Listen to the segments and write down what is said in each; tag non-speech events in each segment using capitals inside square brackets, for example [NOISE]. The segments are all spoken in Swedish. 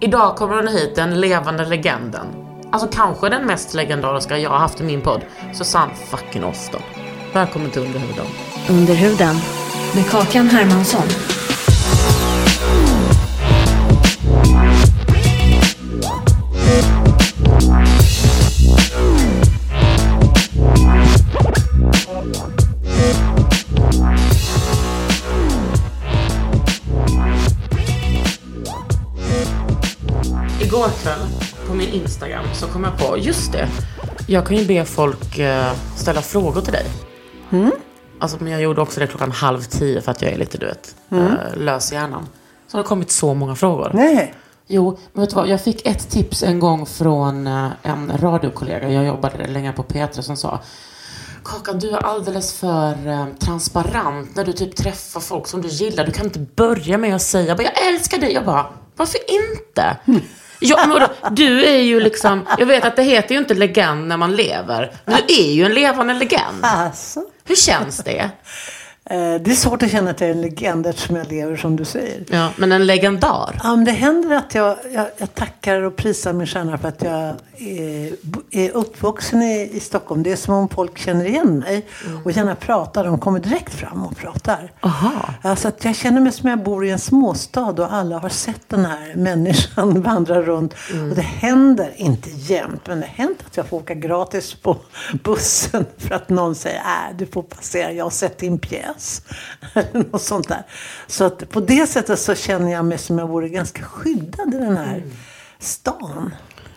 Idag kommer hon hit, den levande legenden. Alltså kanske den mest legendariska jag har haft i min podd, Susanne fucking Osten. Välkommen till Underhuden. Under huden med Kakan Hermansson. Igår kväll på min Instagram så kom jag på, just det, jag kan ju be folk eh, ställa frågor till dig. Alltså, men jag gjorde också det klockan halv tio för att jag är lite, du vet, eh, lös i hjärnan. Så har det kommit så många frågor. Nej. Jo, men vet du vad? Jag fick ett tips en gång från eh, en radiokollega. Jag jobbade länge på P3 som sa Kakan, du är alldeles för eh, transparent när du typ träffar folk som du gillar. Du kan inte börja med att säga bara, jag älskar dig. Jag bara, varför inte? Ja, men vadå? du är ju liksom, jag vet att det heter ju inte legend när man lever. Men du är ju en levande legend. Alltså. Hur känns det? Eh, Det är svårt att känna att jag är en legend eftersom jag lever som du säger. Ja, men en legendar. Ja, men det händer att jag, jag, jag tackar och prisar min stjärna för att jag är, är uppvuxen i, i Stockholm. Det är som om folk känner igen mig och gärna pratar. De kommer direkt fram och pratar. Aha. Alltså att jag känner mig som jag bor i en småstad och alla har sett den här människan [LAUGHS] vandra runt. Och det händer, inte jämt, men det händer att jag får åka gratis på bussen för att någon säger äh, du får passera, jag har sett din pjäs. [LAUGHS] Eller något sånt där. Så att på det sättet så känner jag mig som jag vore ganska skyddad i den här stan.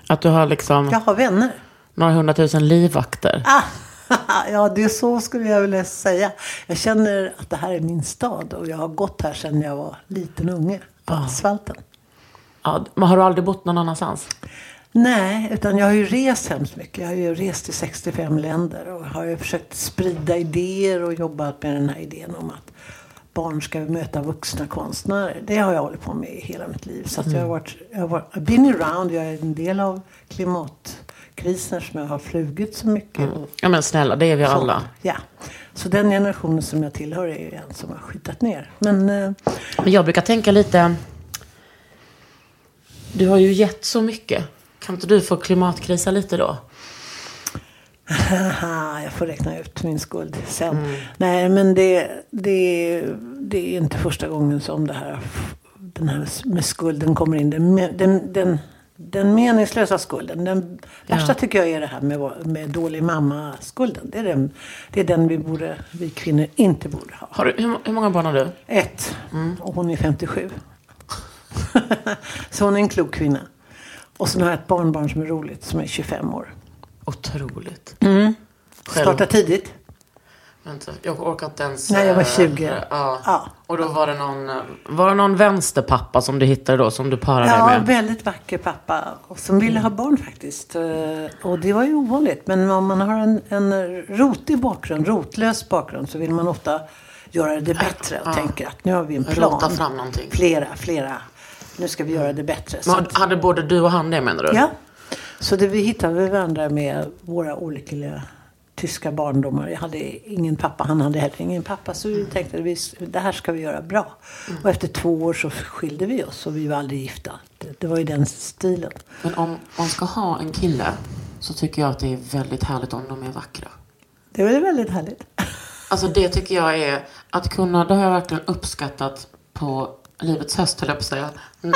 Att du har liksom Jag har vänner. några hundratusen livvakter. Ah, [LAUGHS] ja, det är så skulle jag vilja säga. Jag känner att det här är min stad och jag har gått här sedan jag var liten unge på asfalten. Ja, men har du aldrig bott någon annanstans? Nej, utan jag har ju rest hemskt mycket. Jag har ju rest i 65 länder och har ju försökt sprida idéer och jobbat med den här idén om att barn ska möta vuxna konstnärer. Det har jag hållit på med i hela mitt liv. Så jag har varit, jag har varit, I've been around. Jag är en del av klimatkrisen som jag har flugit så mycket. Och Ja men snälla, det är vi så. alla. Ja. Så den generationen som jag tillhör är ju en som har skitat ner. Men eh, Men jag brukar tänka lite... Du har ju gett så mycket. Kan inte du få klimatkrisa lite då? Haha, [LAUGHS] jag får räkna ut min skuld sen. Nej, men det, det, det är inte första gången som det här, den här med skulden kommer in. Den, den, den, den meningslösa skulden. Den värsta tycker jag är det här med, med dålig mamma-skulden. Det är den, det är den vi, borde, vi kvinnor inte borde ha. Har du, hur, hur många barn har du? Ett. Och hon är 57. [LAUGHS] Så hon är en klok kvinna. Och sen har jag ett barnbarn som är roligt, som är 25 år. Otroligt. Mm. Själv? Startar tidigt. Vänta, jag orkar inte ens... Nej, jag var eh, 20. Ja. Ja. Och då var det någon... eh, Var det någon vänsterpappa som du hittade då, som du parade Ja, med? väldigt vacker pappa. Och som ville ha barn faktiskt. Eh, Och det var ju ovanligt. Men om man har en, en rotig bakgrund, rotlös bakgrund, så vill man ofta göra det bättre. Och Ja. tänker att nu har vi en plan. Rota fram någonting. Flera, flera. Nu ska vi göra det bättre. Men hade både du och han det menar du? Ja. Så det, vi hittade varandra med våra olyckliga tyska barndomar. Jag hade ingen pappa, han hade heller ingen pappa. Så vi tänkte att det här ska vi göra bra. Och efter två år så skilde vi oss och vi var aldrig gifta. Det, det var ju den stilen. Men om man ska ha en kille så tycker jag att det är väldigt härligt om de är vackra. Det var väldigt härligt. Alltså det tycker jag är att kunna, det har jag verkligen uppskattat på livets höst, höll jag på att säga. Mm.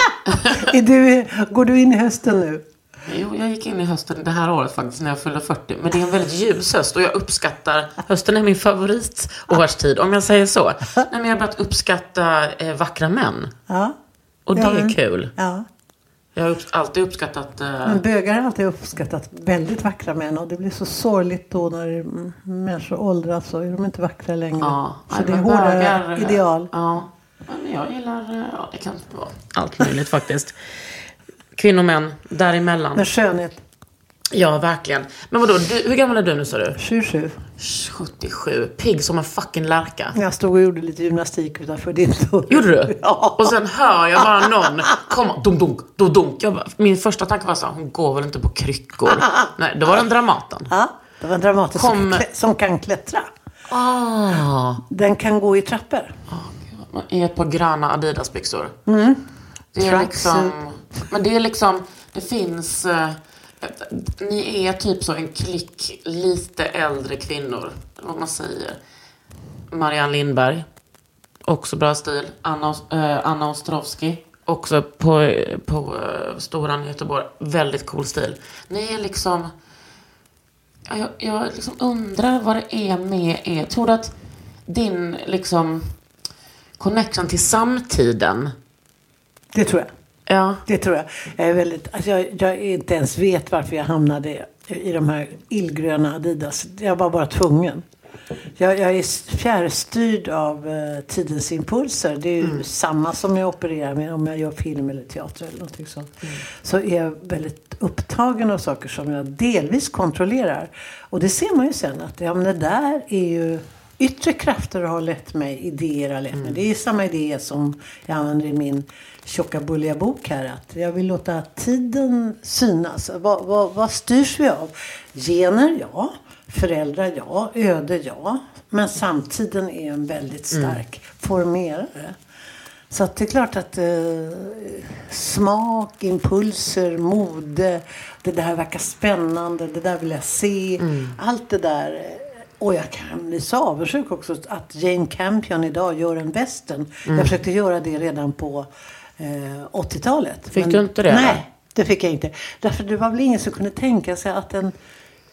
[LAUGHS] Är du, går du in i hösten nu? Jo, jag gick in i hösten det här året faktiskt när jag fyllde 40. Men det är en väldigt ljus höst och jag uppskattar, hösten är min favoritårstid om jag säger så. [LAUGHS] Nej, men jag har börjat uppskatta eh, vackra män. Ja. Och det Ja, är kul. Ja. Jag har upp, alltid uppskattat... Eh, Men bögar har alltid uppskattat väldigt vackra män och det blir så sorgligt då när människor åldras så är de inte vackra längre. ja, så det är hårda bögar, eh, ideal. Ja. Ja, men jag gillar... eh, Ja, det kan vara allt möjligt [LAUGHS] faktiskt. Kvinnor, män, däremellan. Men skönhet, Ja, verkligen. Men vadå, du, hur gammal är du nu sa du? 7-7. 77. Pigg som en fucking lärka. Jag stod och gjorde lite gymnastik utanför din dörr. Gjorde du? [LAUGHS] Ja. Och sen hör jag bara någon komma, dunk, dunk, dunk, dunk. Jag bara, min första tanke var så hon går väl inte på kryckor? [LAUGHS] Nej, då var den Dramaten. Ja, det var en dramatisk Kom- som, som kan klättra. Ah, Den kan gå i trappor. I ett par gröna Adidas-byxor. Det är Mm. Liksom, men det är liksom, det finns, eh, ni är typ så en klick lite äldre kvinnor, vad man säger. Marianne Lindberg, också bra stil. Anna, eh, Anna Ostrovsky, också på, på eh, Storan i Göteborg, väldigt cool stil. Ni är liksom, Ja, Jag, jag liksom undrar vad det är med er. Tror du att din liksom connection till samtiden, Det tror jag. ja, Det tror jag. Jag, är väldigt, alltså jag, jag inte ens vet varför jag hamnade i de här illgröna Adidas. Jag var bara tvungen. Jag, jag är fjärrstyrd av eh, tidens impulser. Det är ju samma som jag opererar med om jag gör film eller teater eller någonting sånt. Så är jag väldigt upptagen av saker som jag delvis kontrollerar. Och det ser man ju sen att ja, men det där är ju yttre krafter har lett mig, idéer har lett mig. Det är samma idé som jag använder i min tjocka bulliga bok här. Att jag vill låta tiden synas. Vad, vad, vad styrs vi av? Gener, ja. Föräldrar, ja. Öde, ja. Men samtiden är en väldigt stark formerare. Så att det är klart att eh, smak, impulser, mode, det där verkar spännande, det där vill jag se. Allt det där. Och jag kan bli så avundsjuk också att Jane Campion idag gör en western. Jag försökte göra det redan på eh, 80-talet. Fick du inte det, Nej, det fick jag inte. Därför det var väl ingen som kunde tänka sig att en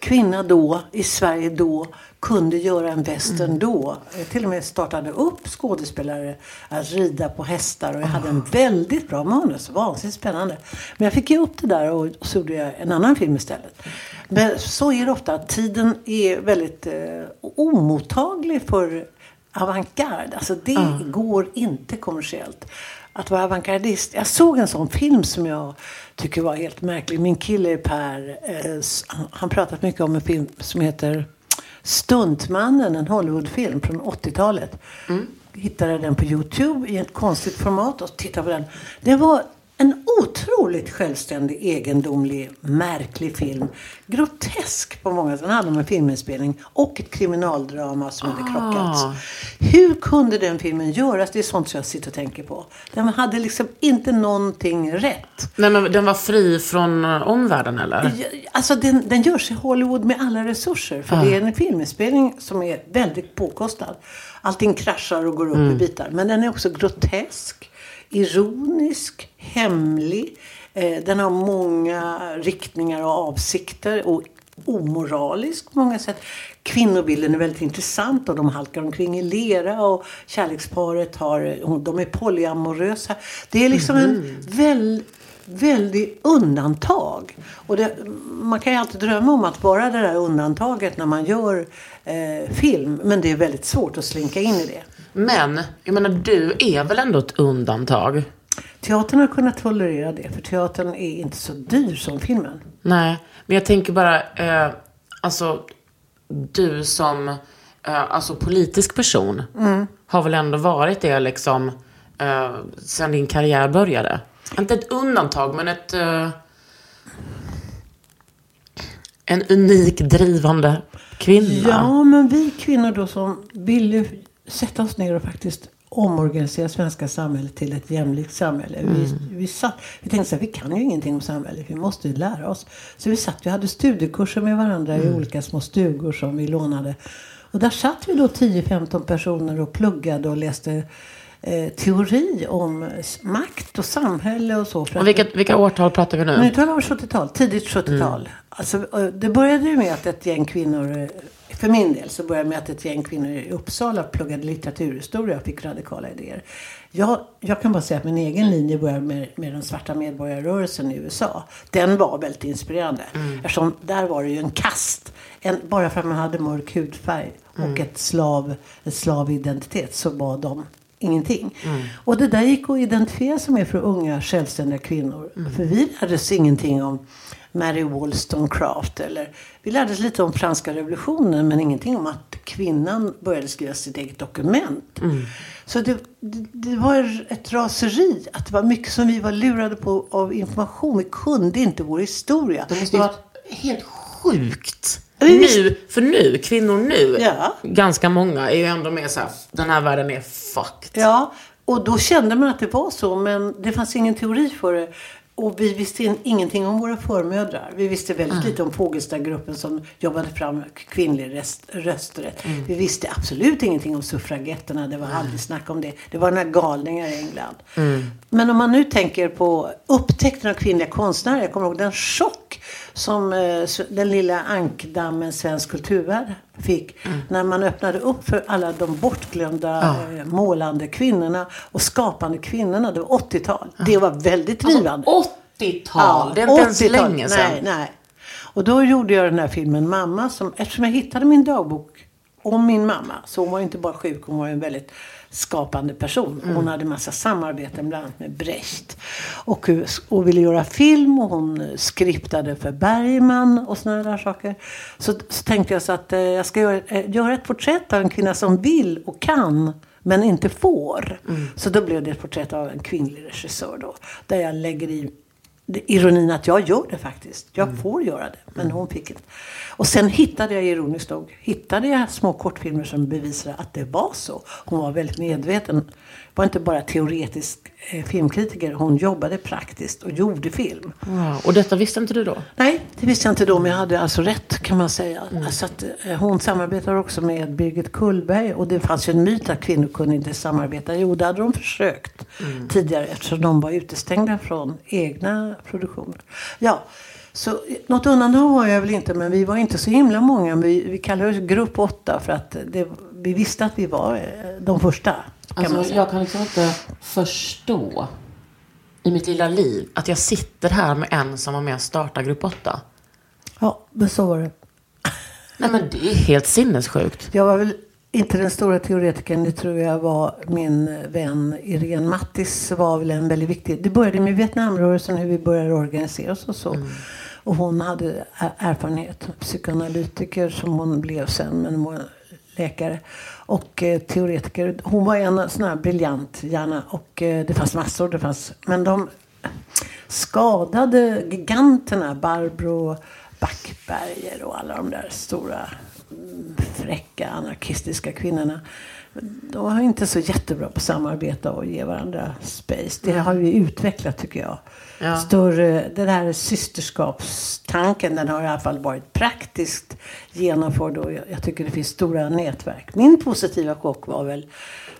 kvinna då, i Sverige då, kunde göra en western Mm. då. Jag till och med startade upp skådespelare att rida på hästar och jag hade en väldigt bra manus. Vansinnigt spännande. Men jag fick ge upp det där och så gjorde jag en annan film istället. Men så är det ofta. att Tiden är väldigt eh, omottaglig för avantgarde. Alltså det går inte kommersiellt. Att vara avantgardist. Jag såg en sån film som jag tycker var helt märklig. Min kille Per, eh, han- pratat mycket om en film som heter Stuntmannen, en Hollywoodfilm från 80-talet. Hittade den på Youtube i ett konstigt format och tittade på den. Det var en otroligt självständig, egendomlig, märklig film. Grotesk på många sätt. Den handlar om en filminspelning och ett kriminaldrama som hade krockats. Hur kunde den filmen göras? Det är sånt som jag sitter och tänker på. Den hade liksom inte någonting rätt. nej men den var fri från eh, omvärlden eller? Alltså den, den görs i Hollywood med alla resurser. För det är en filminspelning som är väldigt påkostad. Allting kraschar och går upp i bitar. Men den är också grotesk, ironisk, hemlig. Eh, den har många riktningar och avsikter. Och omoralisk på många sätt. Kvinnobilden är väldigt intressant och de halkar omkring i lera och kärleksparet har, de är polyamorösa. Det är liksom en väl, väldigt undantag. Och det, man kan ju alltid drömma om att vara det där undantaget när man gör eh, film. Men det är väldigt svårt att slinka in i det. Men, jag menar du är väl ändå ett undantag? Teatern har kunnat tolerera det. För teatern är inte så dyr som filmen. Nej, men jag tänker bara, eh, alltså du som eh, alltså politisk person har väl ändå varit det liksom eh, sen din karriär började? Inte ett undantag, men ett eh, en unik drivande kvinna. Ja, men vi kvinnor då som ville sätta oss ner och faktiskt omorganisera svenska samhället till ett jämlikt samhälle. Vi, vi, satt, vi tänkte här, vi kan ju ingenting om samhället, vi måste ju lära oss. Så vi satt, vi hade studiekurser med varandra i olika små stugor som vi lånade. Och där satt vi då 10-15 personer och pluggade och läste eh, teori om makt och samhälle och så. Och vilka, vilka årtal pratar vi nu? nu talar vi om 70-tal, tidigt 70-tal. Alltså, eh, det började ju med att ett gäng kvinnor, eh, för min del, så började med att ett gäng kvinnor i Uppsala pluggade litteraturhistoria och fick radikala idéer. Jag, jag kan bara säga att min egen linje började med, med den svarta medborgarrörelsen i USA. Den var väldigt inspirerande. Eftersom där var det ju en kast. En, bara för att man hade mörk hudfärg och ett slav, ett slavidentitet så var de ingenting. Och det där gick att identifiera sig med för unga självständiga kvinnor. För vi lärde oss ingenting om Mary Wollstonecraft. Eller, vi oss lite om franska revolutionen men ingenting om att kvinnan började skriva sitt eget dokument. Så det, det, det var ett raseri. Att det var mycket som vi var lurade på av information. Vi kunde inte vår historia. Det vara helt sjukt. Nu, för nu, kvinnor nu, Ja. ganska många är ju ändå mer så här, den här världen är fucked. Ja, och då kände man att det var så. Men det fanns ingen teori för det. Och vi visste in, ingenting om våra förmödrar. Vi visste väldigt lite om Fogelstadgruppen som jobbade fram kvinnlig rest, rösträtt. Vi visste absolut ingenting om suffragetterna. Det var aldrig snack om det. Det var några galningar i England. Men om man nu tänker på upptäckten av kvinnliga konstnärer. Jag kommer ihåg den chock som eh, den lilla ankdammen Svensk kulturvärld fick. När man öppnade upp för alla de bortglömda eh, målande kvinnorna och skapande kvinnorna. Det var 80-tal. Det var väldigt drivande. 80-tal, det är inte ens 80-tal. länge sedan. Nej, nej. Och då gjorde jag den här filmen Mamma. Som, eftersom jag hittade min dagbok om min mamma. Så hon var inte bara sjuk, hon var en väldigt skapande person. Mm. Hon hade massa samarbeten bland annat med Brecht. Och, och ville göra film och hon skriptade för Bergman och sådana där saker. Så, så tänkte jag så att eh, jag ska göra, eh, göra ett porträtt av en kvinna som vill och kan men inte får. Mm. Så då blev det ett porträtt av en kvinnlig regissör då. Där jag lägger i ironin att jag gör det faktiskt. Jag Mm. får göra det. Men hon fick inte. Och sen hittade jag ironiskt nog, hittade jag små kortfilmer som bevisade att det var så. Hon var väldigt medveten. Var inte bara teoretisk eh, filmkritiker. Hon jobbade praktiskt och gjorde film. Wow. Och detta visste inte du då? Nej, det visste jag inte då, men jag hade alltså rätt kan man säga. Mm. Alltså att, eh, hon samarbetar också med Birgit Kullberg och det fanns ju en myt att kvinnor kunde inte samarbeta. Jo, det hade de försökt Mm. tidigare eftersom de var utestängda från egna produktioner. Ja, så eh, något undantag var jag väl inte, men vi var inte så himla många. Vi, vi kallade oss grupp åtta för att det, vi visste att vi var de första. Kan man Alltså, säga. jag kan liksom inte förstå i mitt lilla liv att jag sitter här med en som var med och startade Grupp 8. Ja, men så var det. Nej men det är helt sinnessjukt. Jag var väl inte den stora teoretikern. Det tror jag var min vän Irene Mattis var väl en väldigt viktig. Det började med Vietnamrörelsen, hur vi började organisera oss och så. Och hon hade erfarenhet. Psykoanalytiker som hon blev sen, men hon var läkare. Och eh, teoretiker. Hon var en sån här briljant hjärna. Och eh, det fanns massor. Det fanns, men de skadade giganterna Barbro Backberger och alla de där stora mm, fräcka anarkistiska kvinnorna. De var inte så jättebra på att samarbeta och ge varandra space. Det har vi utvecklat tycker jag. Ja. Större, det där systerskapstanken den har i alla fall varit praktiskt genomförd och jag, jag tycker det finns stora nätverk. Min positiva chock var väl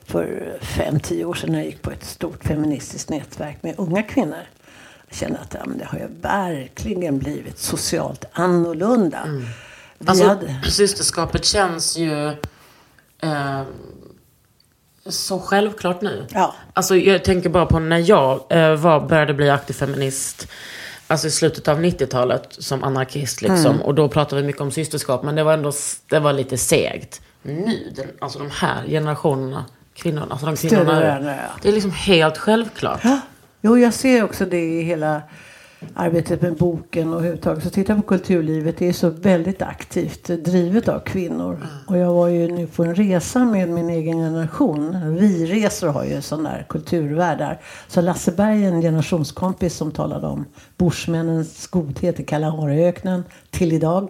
för fem, tio år sedan när jag gick på ett stort feministiskt nätverk med unga kvinnor. Jag kände att ja, det har ju verkligen blivit socialt annorlunda. Vi Alltså, hade- systerskapet känns ju eh, så självklart nu. Ja. Alltså, jag tänker bara på när jag eh, var, började bli aktiv feminist. Alltså i slutet av 90-talet som anarkist liksom. Mm. Och då pratade vi mycket om systerskap. Men det var ändå det var lite segt. Nu, den, alltså de här generationerna, kvinnorna, alltså de kvinnorna. varandra, ja. Det är liksom helt självklart. Ja. Jo, jag ser också det i hela arbetet med boken och överhuvudtaget. Så titta på kulturlivet. Det är så väldigt aktivt drivet av kvinnor. Och jag var ju nu på en resa med min egen generation. Vi-resor har ju sån där kulturvärldar. Så Lasse Berg, en generationskompis som talade om bushmännens godhet i Kalahariöknen till idag.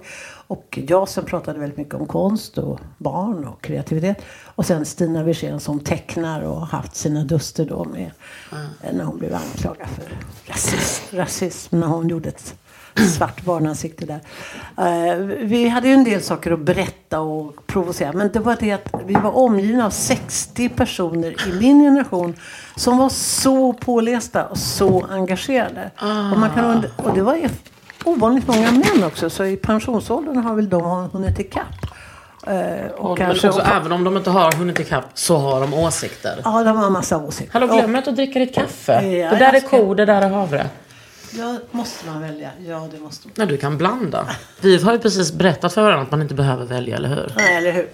Och jag som pratade väldigt mycket om konst och barn och kreativitet. Och sen Stina Wirsén som tecknar och har haft sina duster då med eh, när hon blev anklagad för rasism, rasism när hon gjorde ett svart barnansikte där. Eh, vi hade ju en del saker att berätta och provocera. Men det var det att vi var omgivna av 60 personer i min generation som var så pålästa och så engagerade. Och, man kan, und- och det var ju ovanligt många män också. Så i pensionsåldern har väl de hunnit ikapp. Eh, och Och kanske också, också, även om de inte har hunnit ikapp så har de åsikter. Ja, de har massa åsikter. Hallå, glöm inte att dricka ditt kaffe. Ja, det där är ska- ko, det där är havre. Ja, måste man välja? Ja, det måste man. Nej, du kan blanda. Vi har ju precis berättat för varandra att man inte behöver välja, eller hur? Nej, eller hur?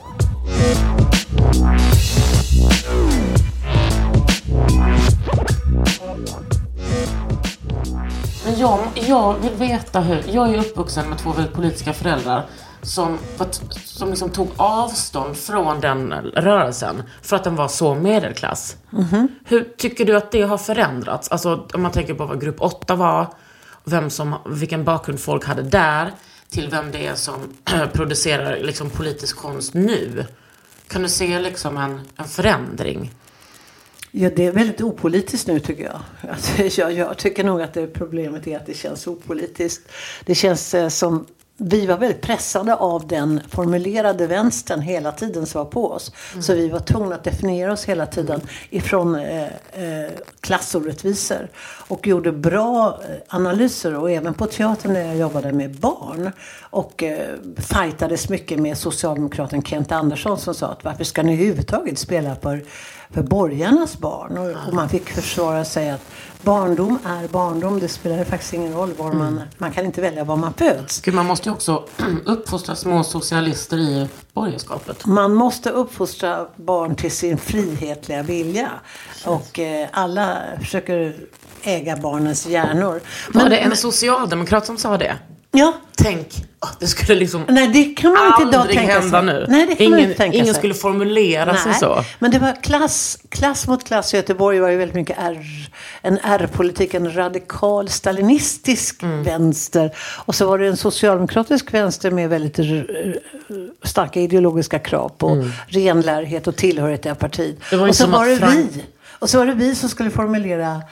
Men jag, jag vill veta hur... Jag är uppvuxen med två politiska föräldrar som, som liksom tog avstånd från den rörelsen för att den var så medelklass. Hur tycker du att det har förändrats? Alltså om man tänker på vad grupp 8 var, vem som, vilken bakgrund folk hade där, till vem det är som [CLEARS THROAT] producerar liksom politisk konst nu. Kan du se liksom en, en förändring? Ja, det är väldigt opolitiskt nu tycker jag. Alltså, [LAUGHS] jag. Jag tycker nog att det problemet är att det känns opolitiskt. Det känns eh, som vi var väldigt pressade av den formulerade vänstern hela tiden som var på oss. Så vi var tvungna att definiera oss hela tiden ifrån eh, eh, klassorättvisor. Och gjorde bra eh, analyser och även på teatern när jag jobbade med barn. Och eh, fightades mycket med socialdemokraten Kent Andersson som sa att varför ska ni överhuvudtaget spela för för borgarnas barn. Och, och man fick försvara sig att barndom är barndom. Det spelar faktiskt ingen roll var man... Man kan inte välja var man föds. Gud, man måste ju också [CLEARS THROAT] uppfostra små socialister i borgerskapet. Man måste uppfostra barn till sin frihetliga vilja. Och eh, alla försöker äga barnens hjärnor. Var det en socialdemokrat som sa det? Ja, Tänk, åh, det skulle liksom nej det kan man inte idag aldrig tänka hända sig. nu. Nej, det kan ingen man inte tänka ingen sig. skulle formulera sig så. Men det var klass, klass mot klass. I Göteborg var ju väldigt mycket R, en R-politik, en radikal stalinistisk Mm. vänster. Och så var det en socialdemokratisk vänster med väldigt starka ideologiska krav på renlärighet och tillhörighet till partiet. Mm. Och så var det vi. Och så var det vi som skulle formulera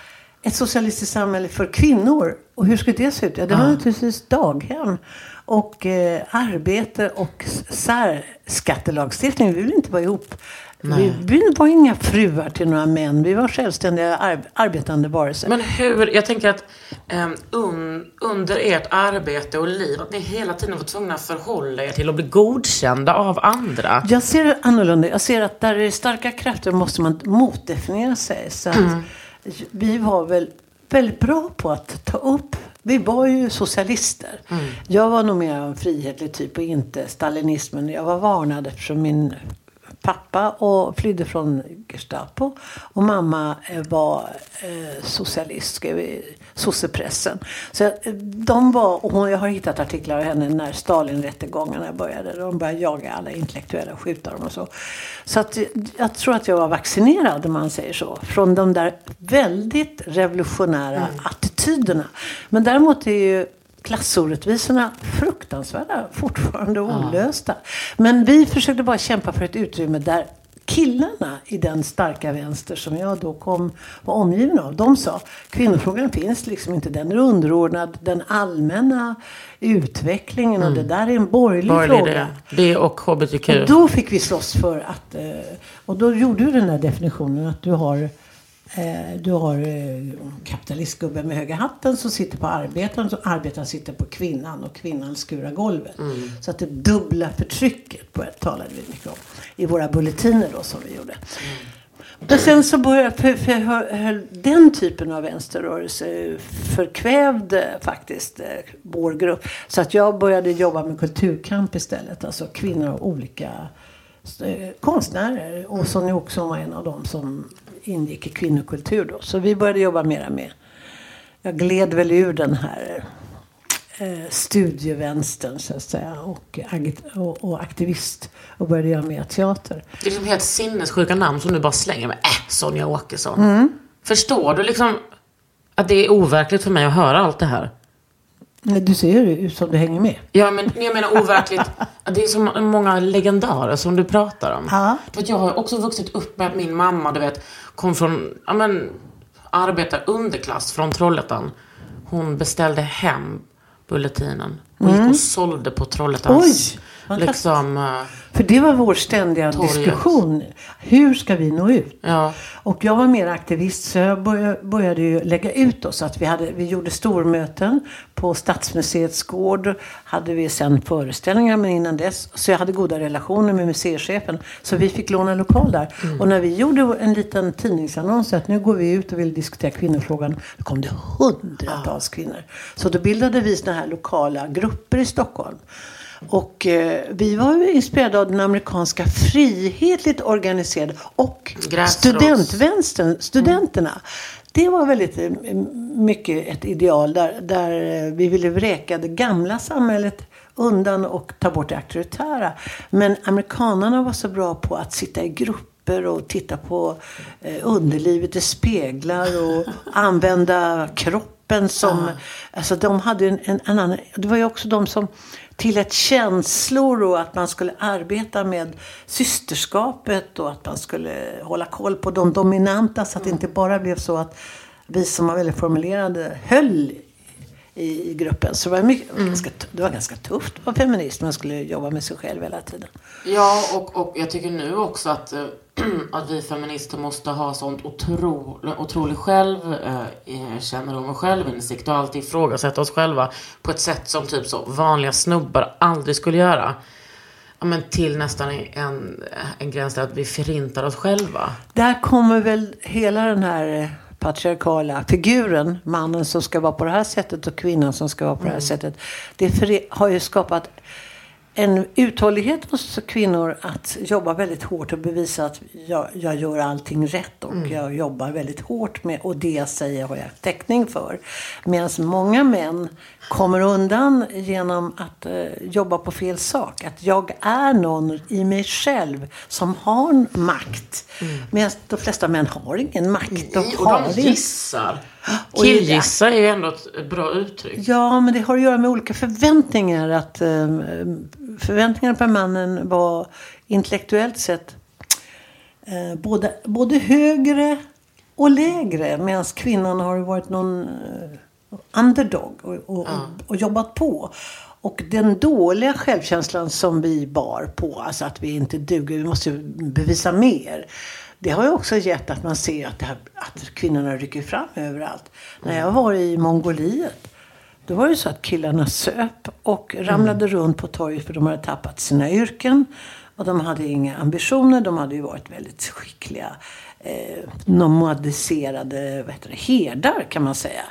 ett socialistiskt samhälle för kvinnor. Och hur skulle det se ut? Ja, det var naturligtvis daghem. Och eh, arbete och särskattelagstiftning. Vi ville inte vara ihop. Vi, vi var inga fruar till några män. Vi var självständiga ar- arbetande varelser. Men hur, jag tänker att un, under ert arbete och liv, att ni hela tiden var tvungna att förhålla er till att bli godkända av andra. Jag ser det annorlunda. Jag ser att där det är starka krafter måste man motdefiniera sig. Så att Vi var väl väldigt bra på att ta upp. Vi var ju socialister. Jag var nog mer av en frihetlig typ och inte stalinismen. Jag var varnad eftersom min pappa och flydde från Gestapo. Och mamma eh, var eh, socialist, skrev sossepressen. Så de var, och hon- jag har hittat artiklar av henne när Stalinrättegångarna började. De började jaga alla intellektuella och skjuta dem och så. Så att, jag tror att jag var vaccinerad, om man säger så. Från de där väldigt revolutionära attityderna. Men däremot är ju klassorättvisorna fruktansvärda, fortfarande olösta. Men vi försökte bara kämpa för ett utrymme där killarna i den starka vänster som jag då kom, var omgiven av, de sa kvinnofrågan finns liksom inte, den är underordnad den allmänna utvecklingen och det där är en borgerlig, Borgerlig fråga. det, det och HBTQ. Och då fick vi slåss för att, eh, och då gjorde du den där definitionen att du har du har eh, kapitalistgubben med höga hatten som sitter på arbetaren, så arbetaren sitter på kvinnan och kvinnan skurar golvet. Så att det dubbla förtrycket på- talade vi mycket om i våra bulletiner då som vi gjorde. Men sen så började, för, för höll, höll den typen av vänsterrörelse förkvävde faktiskt eh, vår grupp. Så att jag började jobba med kulturkamp istället. Alltså kvinnor av olika eh, konstnärer. Och Sonja Åkesson var en av dem som ingick i kvinnokultur då. Så vi började jobba mera med, jag gled väl ur den här eh, studievänstern så att säga. Och, och, och aktivist. Och började göra mer teater. Det är liksom helt sinnessjuka namn som du bara slänger med. Äh, Sonja Åkesson. Mm. Förstår du liksom att det är overkligt för mig att höra allt det här? Du ser ju ut som du hänger med. Ja, men jag menar overkligt. [LAUGHS] Det är så många legendarer som du pratar om. Ja. Du vet, jag har också vuxit upp med att min mamma, du vet, kom från, ja men, arbetar underklass från Trollhättan. Hon beställde hem Bulletinen. Och gick och sålde på Trollhättans... Mm. Oj, liksom, eh, För det var vår ständiga Torget. diskussion. Hur ska vi nå ut? ja. Och jag var mer aktivist så jag började, ju lägga ut oss. Att vi, hade, vi gjorde stormöten på Stadsmuseets gård. Hade vi sen föreställningar men innan dess. Så jag hade goda relationer med museichefen. Så vi fick låna lokal där. Och när vi gjorde en liten tidningsannons att nu går vi ut och vill diskutera kvinnofrågan. Då kom det hundratals kvinnor. Så då bildade vi såna här lokala grupper i Stockholm. Och eh, vi var inspirerade av den amerikanska frihetligt organiserade och Gräsrots. studentvänstern, studenterna. Det var väldigt eh, mycket ett ideal där, där eh, vi ville vräka det gamla samhället undan och ta bort det auktoritära. Men amerikanerna var så bra på att sitta i grupper och titta på eh, underlivet i speglar och [LAUGHS] använda kroppen som... Alltså de hade en, en, en annan... Det var ju också de som tillät känslor och att man skulle arbeta med systerskapet och att man skulle hålla koll på de dominanta så att det inte bara blev så att vi som var väldigt formulerade höll i, i gruppen. Så det var, mycket, ganska, det var ganska tufft att vara feminist. Man skulle jobba med sig själv hela tiden. Ja, och, och jag tycker nu också att, eh, [CLEARS THROAT] att vi feminister måste ha sånt otro, otrolig självkännedom och självinsikt och alltid ifrågasätta oss själva på ett sätt som typ så vanliga snubbar aldrig skulle göra. Ja, men till nästan en, en gräns där att vi förintar oss själva. Där kommer väl hela den här eh, patriarkala figuren, mannen som ska vara på det här sättet och kvinnan som ska vara på det här sättet. Det har ju skapat en uthållighet hos kvinnor att jobba väldigt hårt och bevisa att jag, jag gör allting rätt och jag jobbar väldigt hårt med och det jag säger har jag täckning för. Medan många män kommer undan genom att eh, jobba på fel sak. Att jag är någon i mig själv som har makt. Medan de flesta män har ingen makt. De och har de gissar. Killgissa är ju ändå ett bra uttryck. Ja, men det har att göra med olika förväntningar. Att eh, förväntningarna på mannen var intellektuellt sett eh, både, både högre och lägre. Medan kvinnan har varit någon eh, underdog och, och, och jobbat på. Och den dåliga självkänslan som vi bar på, alltså att vi inte duger, vi måste bevisa mer. Det har ju också gett att man ser att, här, att kvinnorna rycker fram överallt. När jag var i Mongoliet, då var det så att killarna söp och ramlade runt på torget för de hade tappat sina yrken. Och de hade inga ambitioner. De hade ju varit väldigt skickliga eh, nomadiserade vad heter det, herdar kan man säga.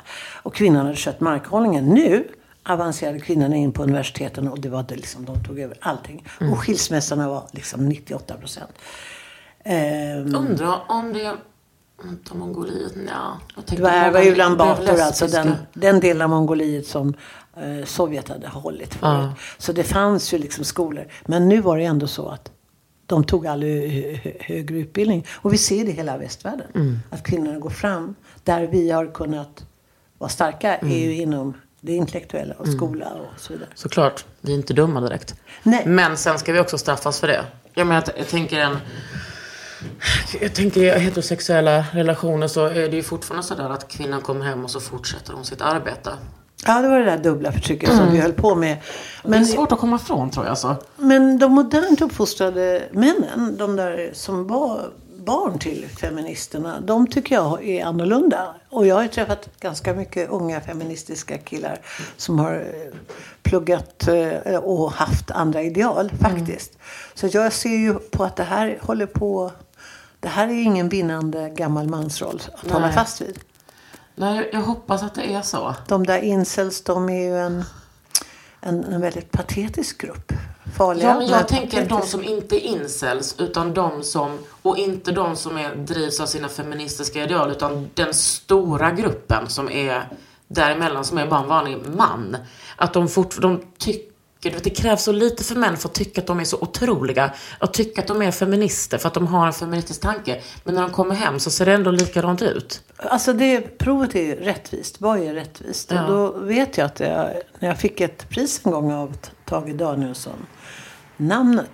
Och kvinnan hade skött markhållningen. Nu avancerade kvinnorna in på universiteten och det var det liksom, de tog över allting. Och skilsmässorna var liksom 98 procent. Ehm, Undrar om det... Vänta, Mongoliet? Ja. Det var, Ulan Bator, alltså den, den delen av Mongoliet som eh, Sovjet hade hållit förut. Ja. Så det fanns ju liksom skolor. Men nu var det ändå så att de tog all hö- hö- högre utbildning. Och vi ser det i hela västvärlden. Mm. Att kvinnorna går fram. Där vi har kunnat vara starka är ju inom det intellektuella och skola och så vidare. Såklart, vi är inte dumma direkt. Nej. Men sen ska vi också straffas för det. Jag menar, jag tänker en... Jag tänker i heterosexuella relationer så är det ju fortfarande sådär att kvinnan kommer hem och så fortsätter hon sitt arbete. Ja, det var det där dubbla förtrycket som vi höll på med. Men det är svårt att komma ifrån tror jag. Så. Men de modernt uppfostrade männen, de där som var barn till feministerna, de tycker jag är annorlunda. Och jag har ju träffat ganska mycket unga feministiska killar som har eh, pluggat eh, och haft andra ideal faktiskt. Så jag ser ju på att det här håller på, det här är ingen vinnande gammal mansroll att hålla Nej. fast vid. Nej, jag hoppas att det är så. De där incels, de är ju en, en, en väldigt patetisk grupp. Farliga. Ja, men jag tänker de patetiska. som inte är incels, utan de som, och inte de som är, drivs av sina feministiska ideal, utan den stora gruppen som är däremellan, som är bara en vanlig man. Att de fort, de tycker, vet, det krävs så lite för män för att tycka att de är så otroliga. Att tycka att de är feminister för att de har en feministisk tanke. Men när de kommer hem så ser det ändå likadant ut. Alltså det provet är ju rättvist. Vad är rättvist? Ja. Och då vet jag att jag, när jag fick ett pris en gång av Tage Danielsson, namnet,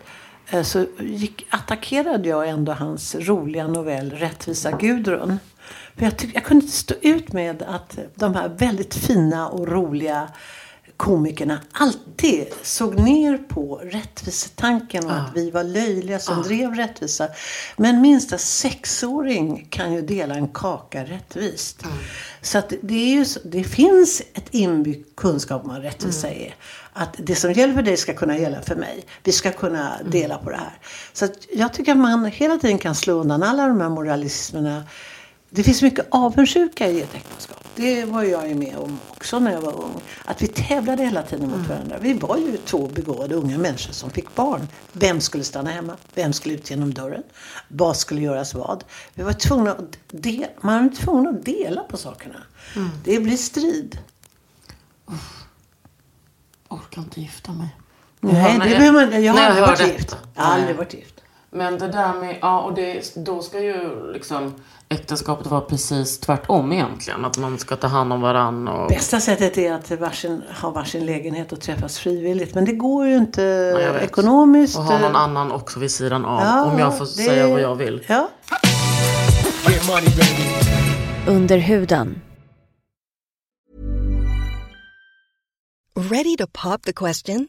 eh, så gick, attackerade jag ändå hans roliga novell Rättvisa Gudrun. För jag, tyck, jag kunde inte stå ut med att de här väldigt fina och roliga komikerna alltid såg ner på rättvisetanken och att vi var löjliga som drev rättvisa. Men minsta sexåring kan ju dela en kaka rättvist. Så att det, är ju, det finns ett inbyggt kunskap om vad rättvisa är. Att det som gäller för dig ska kunna gälla för mig. Vi ska kunna dela på det här. Så att jag tycker att man hela tiden kan slå undan alla de här moralismerna. Det finns mycket avundsjuka i ett äktenskap. Det var jag ju med om också när jag var ung. Att vi tävlade hela tiden mot varandra. Vi var ju två begåvade unga människor som fick barn. Vem skulle stanna hemma? Vem skulle ut genom dörren? Vad skulle göras vad? Vi var tvungna att de- man var tvungen att dela på sakerna. Det blir strid. Orkar inte gifta mig. Nej, det jag- behöver man, jag har aldrig varit gift. Jag har aldrig varit gift. Men det där med, ja och det, då ska ju liksom äktenskapet vara precis tvärtom egentligen. Att man ska ta hand om varann och... Bästa sättet är att varsin, ha varsin lägenhet och träffas frivilligt. Men det går ju inte vet. ekonomiskt. Och ha någon annan också vid sidan av. Ja, om jag får det- säga vad jag vill. Ja. Under huden. Ready to pop the question?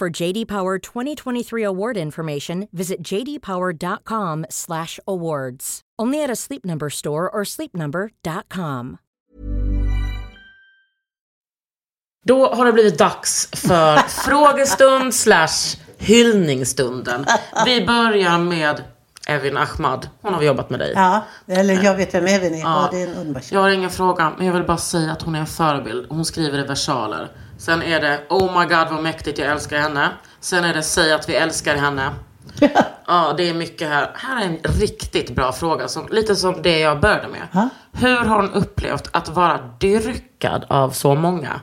For JD Power 2023 award information, visit jdpower.com/awards. Only at a Sleep Number store or sleepnumber.com. Då har det blivit dags för [LAUGHS] frågestund slash hyllningsstunden. Vi börjar med Evin Ahmad. Hon har jobbat med dig. ja, eller jag vet vem Evin är. Ja. det är en underbar. Jag har ingen fråga, men jag vill bara säga att hon är en förebild. Hon skriver i versaler. Sen är det Oh my god vad mäktigt, jag älskar henne. Sen är det Säg att vi älskar henne. [LAUGHS] Ja, det är mycket här. Här är en riktigt bra fråga. Som, lite som det jag började med. Ja. Hur har hon upplevt att vara dyrkad av så många?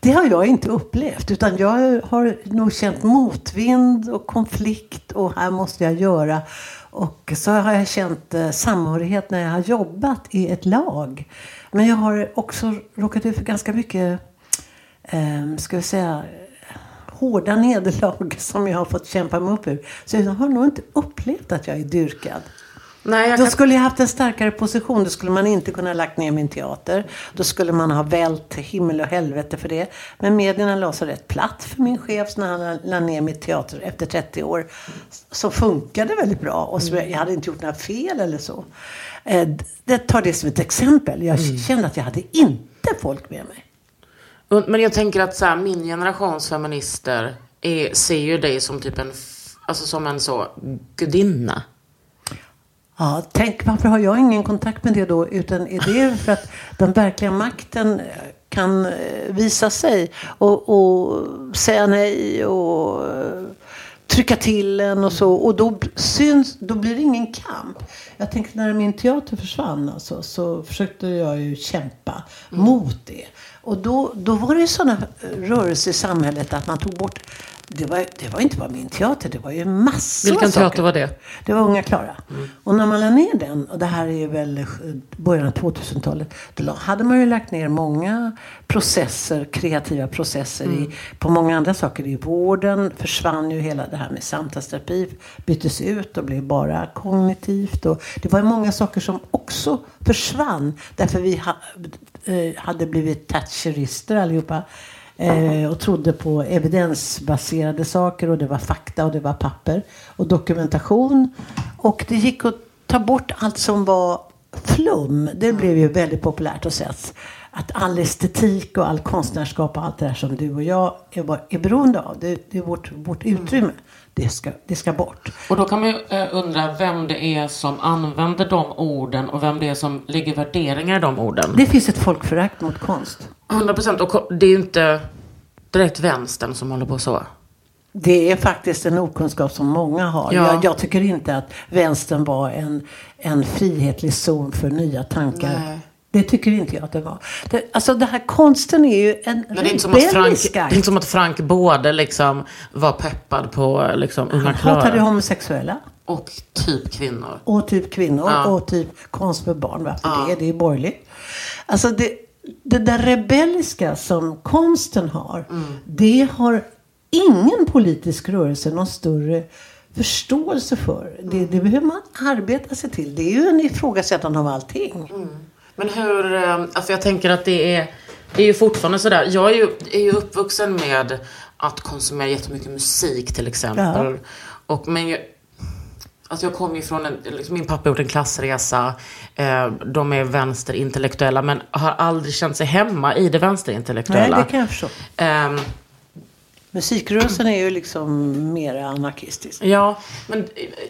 Det har jag inte upplevt. Utan jag har nog känt motvind och konflikt. Och här måste jag göra. Och så har jag känt eh, samhörighet när jag har jobbat i ett lag. Men jag har också råkat ut för ganska mycket, eh, ska vi säga, hårda nederlag [LAUGHS] som jag har fått kämpa mig upp ur. Så jag har nog inte upplevt att jag är dyrkad. Nej, jag Då kan... skulle jag haft en starkare position. Då skulle man inte kunna lagt ner min teater. Då skulle man ha vält himmel och helvete för det. Men medierna la sig rätt platt för min chef när han la ner mitt teater efter 30 år. Så funkade det väldigt bra. Och så jag hade inte gjort några fel eller så. Eh, Det tar det som ett exempel. Jag kände att jag hade inte folk med mig. Men jag tänker att så här, min generations feminister är, ser ju dig som typ en, alltså som en så gudinna. Ja, tänk varför har jag ingen kontakt med det då? Utan är det för att den verkliga makten eh, kan eh, visa sig och, och säga nej och eh, trycka till en och så. Och då syns, då blir det ingen kamp. Jag tänkte när min teater försvann alltså, så försökte jag ju kämpa mot det. Och då, då var det sådana rörelser i samhället att man tog bort det var, det var inte bara min teater, det var ju massor Vilken av saker. teater var det? Det var Unga Klara. Och när man la ner den, och det här är ju väl eh, början av 2000-talet, då hade man ju lagt ner många processer, kreativa processer i, på många andra saker. I vården försvann ju hela det här med samtalsterapi, byttes ut och blev bara kognitivt. Och det var många saker som också försvann, därför vi ha, eh, hade blivit thatcherister allihopa. Eh, och trodde på evidensbaserade saker och det var fakta och det var papper och dokumentation. Och det gick att ta bort allt som var flum. Det blev ju väldigt populärt att säga att, all estetik och all konstnärskap och allt det där som du och jag är, bara- är beroende av. Det, det är vårt, vårt utrymme. Det, ska, det ska bort. Och då kan man ju eh, undra vem det är som använder de orden och vem det är som lägger värderingar i de orden. Det finns ett folkförakt mot konst. 100 procent. Och det är ju inte direkt vänstern som håller på så. Det är faktiskt en okunskap som många har. Ja. Jag, jag tycker inte att vänstern var en, en frihetlig zon för nya tankar. Nej. Det tycker inte jag att det var. Det, alltså det här konsten är ju en Men det är inte som att Frank, rebellisk det är akt. inte som att Frank både liksom var peppad på liksom unga Han hatade Klara homosexuella. och typ kvinnor. Och typ kvinnor Ja. och typ konst för barn. Varför Ja. det? Det är borgerligt. Alltså det, det där rebelliska som konsten har. Mm. Det har ingen politisk rörelse någon större förståelse för. Det, Mm. det behöver man arbeta sig till. Det är ju en ifrågasättande av allting. Mm. Men hur, eh, alltså jag tänker att det är, det är ju fortfarande sådär. Jag är ju, är ju uppvuxen med att konsumera jättemycket musik till exempel. Och, men jag, alltså jag kommer ju från en, liksom min pappa har gjort en klassresa. Eh, de är vänsterintellektuella men har aldrig känt sig hemma i det Nej, vänsterintellektuella. det kan jag förstå. Ehm, Musikrörelsen är ju liksom mer anarkistisk. Ja, men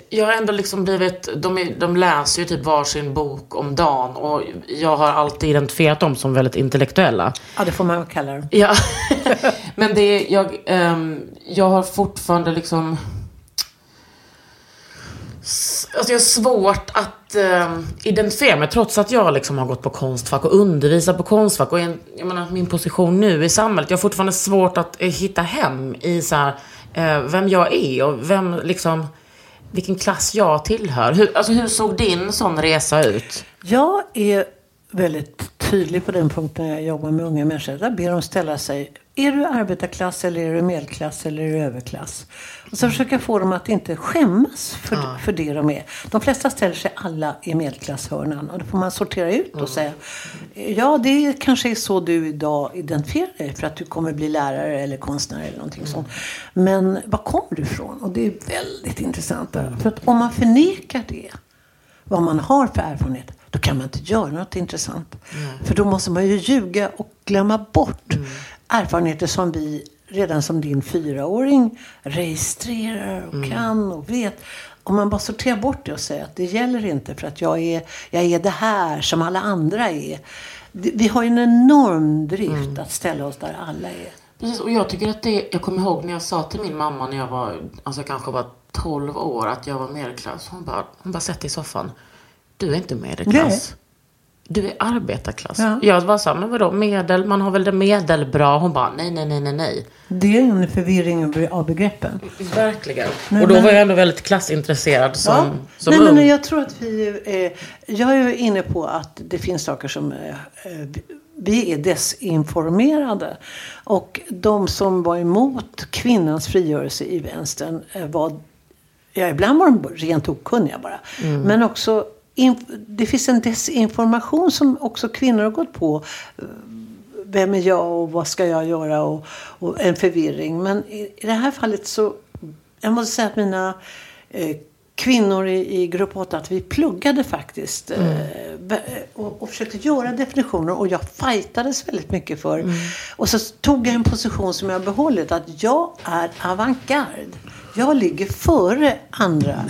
jag har ändå liksom blivit, de, är, de läser ju typ varsin bok om dagen och jag har alltid identifierat dem som väldigt intellektuella. Ja, det får man väl kalla det. Ja, [LAUGHS] men det är, jag, ehm, jag har fortfarande liksom Alltså jag har svårt att ehm, identifiera mig trots att jag liksom har gått på konstfack och undervisat på konstfack. Och en, jag menar, min position nu i samhället. Jag har fortfarande svårt att eh, hitta hem i så här, eh, vem jag är och vem liksom, vilken klass jag tillhör. Hur, alltså hur såg din sån resa ut? Jag är väldigt tydlig på den punkten när jag jobbar med unga människor. Där ber de ställa sig. Är du arbetarklass eller är du medelklass eller är du överklass? Och så försöker jag få dem att inte skämmas för, för det de är. De flesta ställer sig alla i medelklasshörnan. Och då får man sortera ut och säga. Ja, det kanske är så du idag identifierar dig. För att du kommer bli lärare eller konstnär eller någonting sånt. Men var kommer du ifrån? Och det är väldigt intressant. För att om man förnekar det vad man har för erfarenhet, då kan man inte göra något intressant. För då måste man ju ljuga och glömma bort erfarenheter som vi redan som din fyraåring registrerar och kan och vet. Om man bara sorterar bort det och säger att det gäller inte för att jag är, jag är det här som alla andra är. Vi har ju en enorm drift att ställa oss där alla är. Precis, och jag tycker att det, jag kommer ihåg när jag sa till min mamma när jag var, alltså jag kanske var 12 år, att jag var medelklass. Hon bara, hon bara sätter i soffan. Du är inte medelklass. Du är arbetarklass. Ja. Jag var så här, men vadå medel, man har väl det medelbra. Hon bara, nej, nej, nej, nej, nej. Det är en förvirring av begreppen. Verkligen. Nej, och då men- var jag ändå väldigt klassintresserad som, Ja. som Nej, ung. men nej, jag tror att vi... Eh, jag är inne på att det finns saker som... Eh, vi är desinformerade. Och de som var emot kvinnans frigörelse i vänstern eh, var... Ja, ibland var de rent okunniga bara. Men också... det finns en desinformation som också kvinnor har gått på. Eh, Vem är jag och vad ska jag göra? Och, och en förvirring. Men i, i det här fallet så... Jag måste säga att mina eh, kvinnor i, i grupp 8 att vi pluggade faktiskt. Eh, be- och, och försökte göra definitioner. Och jag fightades väldigt mycket för. Och så tog jag en position som jag har behållit. Att jag är avantgarde. Jag ligger före andra.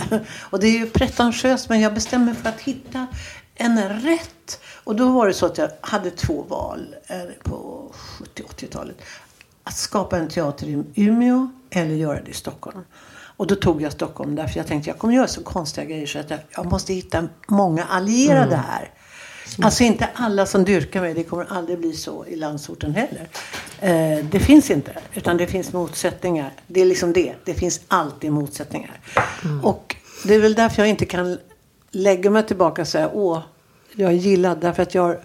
Och det är ju pretentiöst men jag bestämmer mig för att hitta en rätt. Och då var det så att jag hade två val eh, på 70-80-talet. Att skapa en teater i Umeå eller göra det i Stockholm. Och då tog jag Stockholm därför jag tänkte jag kommer göra så konstiga grejer så att jag, jag måste hitta många allierade här. Alltså inte alla som dyrkar mig, det kommer aldrig bli så i landsorten heller. Eh, det finns inte, utan det finns motsättningar. Det är liksom det, det finns alltid motsättningar. Och det är väl därför jag inte kan lägga mig tillbaka och säga åh, jag är gillad. Därför att jag,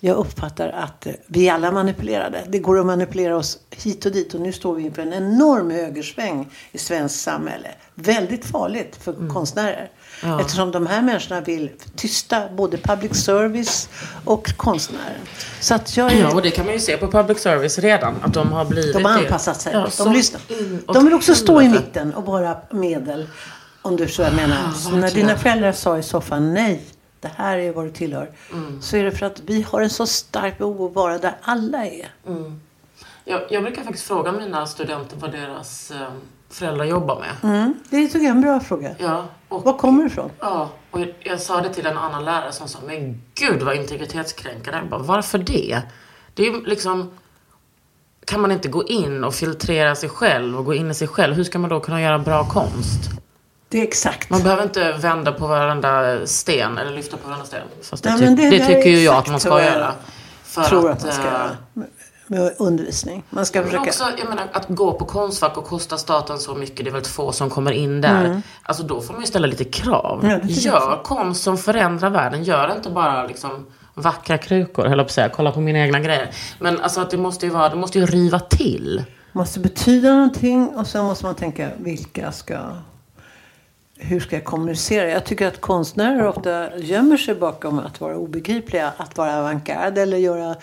jag uppfattar att vi är alla manipulerade. Det går att manipulera oss hit och dit. Och nu står vi inför en enorm högersväng i svenskt samhälle. Väldigt farligt för konstnärer. Eftersom de här människorna vill tysta både public service och konstnären. Så att jag är, Ja, och det kan man ju se på public service redan. Att de har blivit de har anpassat sig. Ja, de lyssnar. åt De vill också stå i mitten och vara medel. Om du så jag menar. så när dina föräldrar sa i soffan nej. det här är vad du tillhör. Mm. Så är det för att vi har en så stark behov att vara där alla är. Jag, jag brukar faktiskt fråga mina studenter vad deras eh, föräldrar jobbar med. Mm. Det tycker jag är en bra fråga. Ja, och, Var kommer du ifrån? ja, och jag, jag sa det till en annan lärare som sa, men gud vad integritetskränkande. Jag bara, varför det? Det är ju liksom, kan man inte gå in och filtrera sig själv och gå in i sig själv? Hur ska man då kunna göra bra konst? Det är exakt. Man behöver inte vända på varenda sten eller lyfta på varenda sten. Fast det, Nej, ty- det det, tycker ju jag att man ska göra. För tror att, att man ska eh, göra. Med undervisning. Man ska Men försöka... också, jag menar, att gå på Konstfack och kosta staten så mycket, det är väldigt få som kommer in där. Alltså då får man ju ställa lite krav. Mm. Ja, Gör konst som förändrar världen. Gör inte bara liksom vackra krukor, höll jag på att säga. Kolla på mina egna grejer. Men alltså att det måste ju vara, det måste ju riva till. måste betyda någonting och sen måste man tänka vilka ska... Hur ska jag kommunicera? Jag tycker att konstnärer ofta gömmer sig bakom att vara obegripliga. Att vara avantgarde eller göra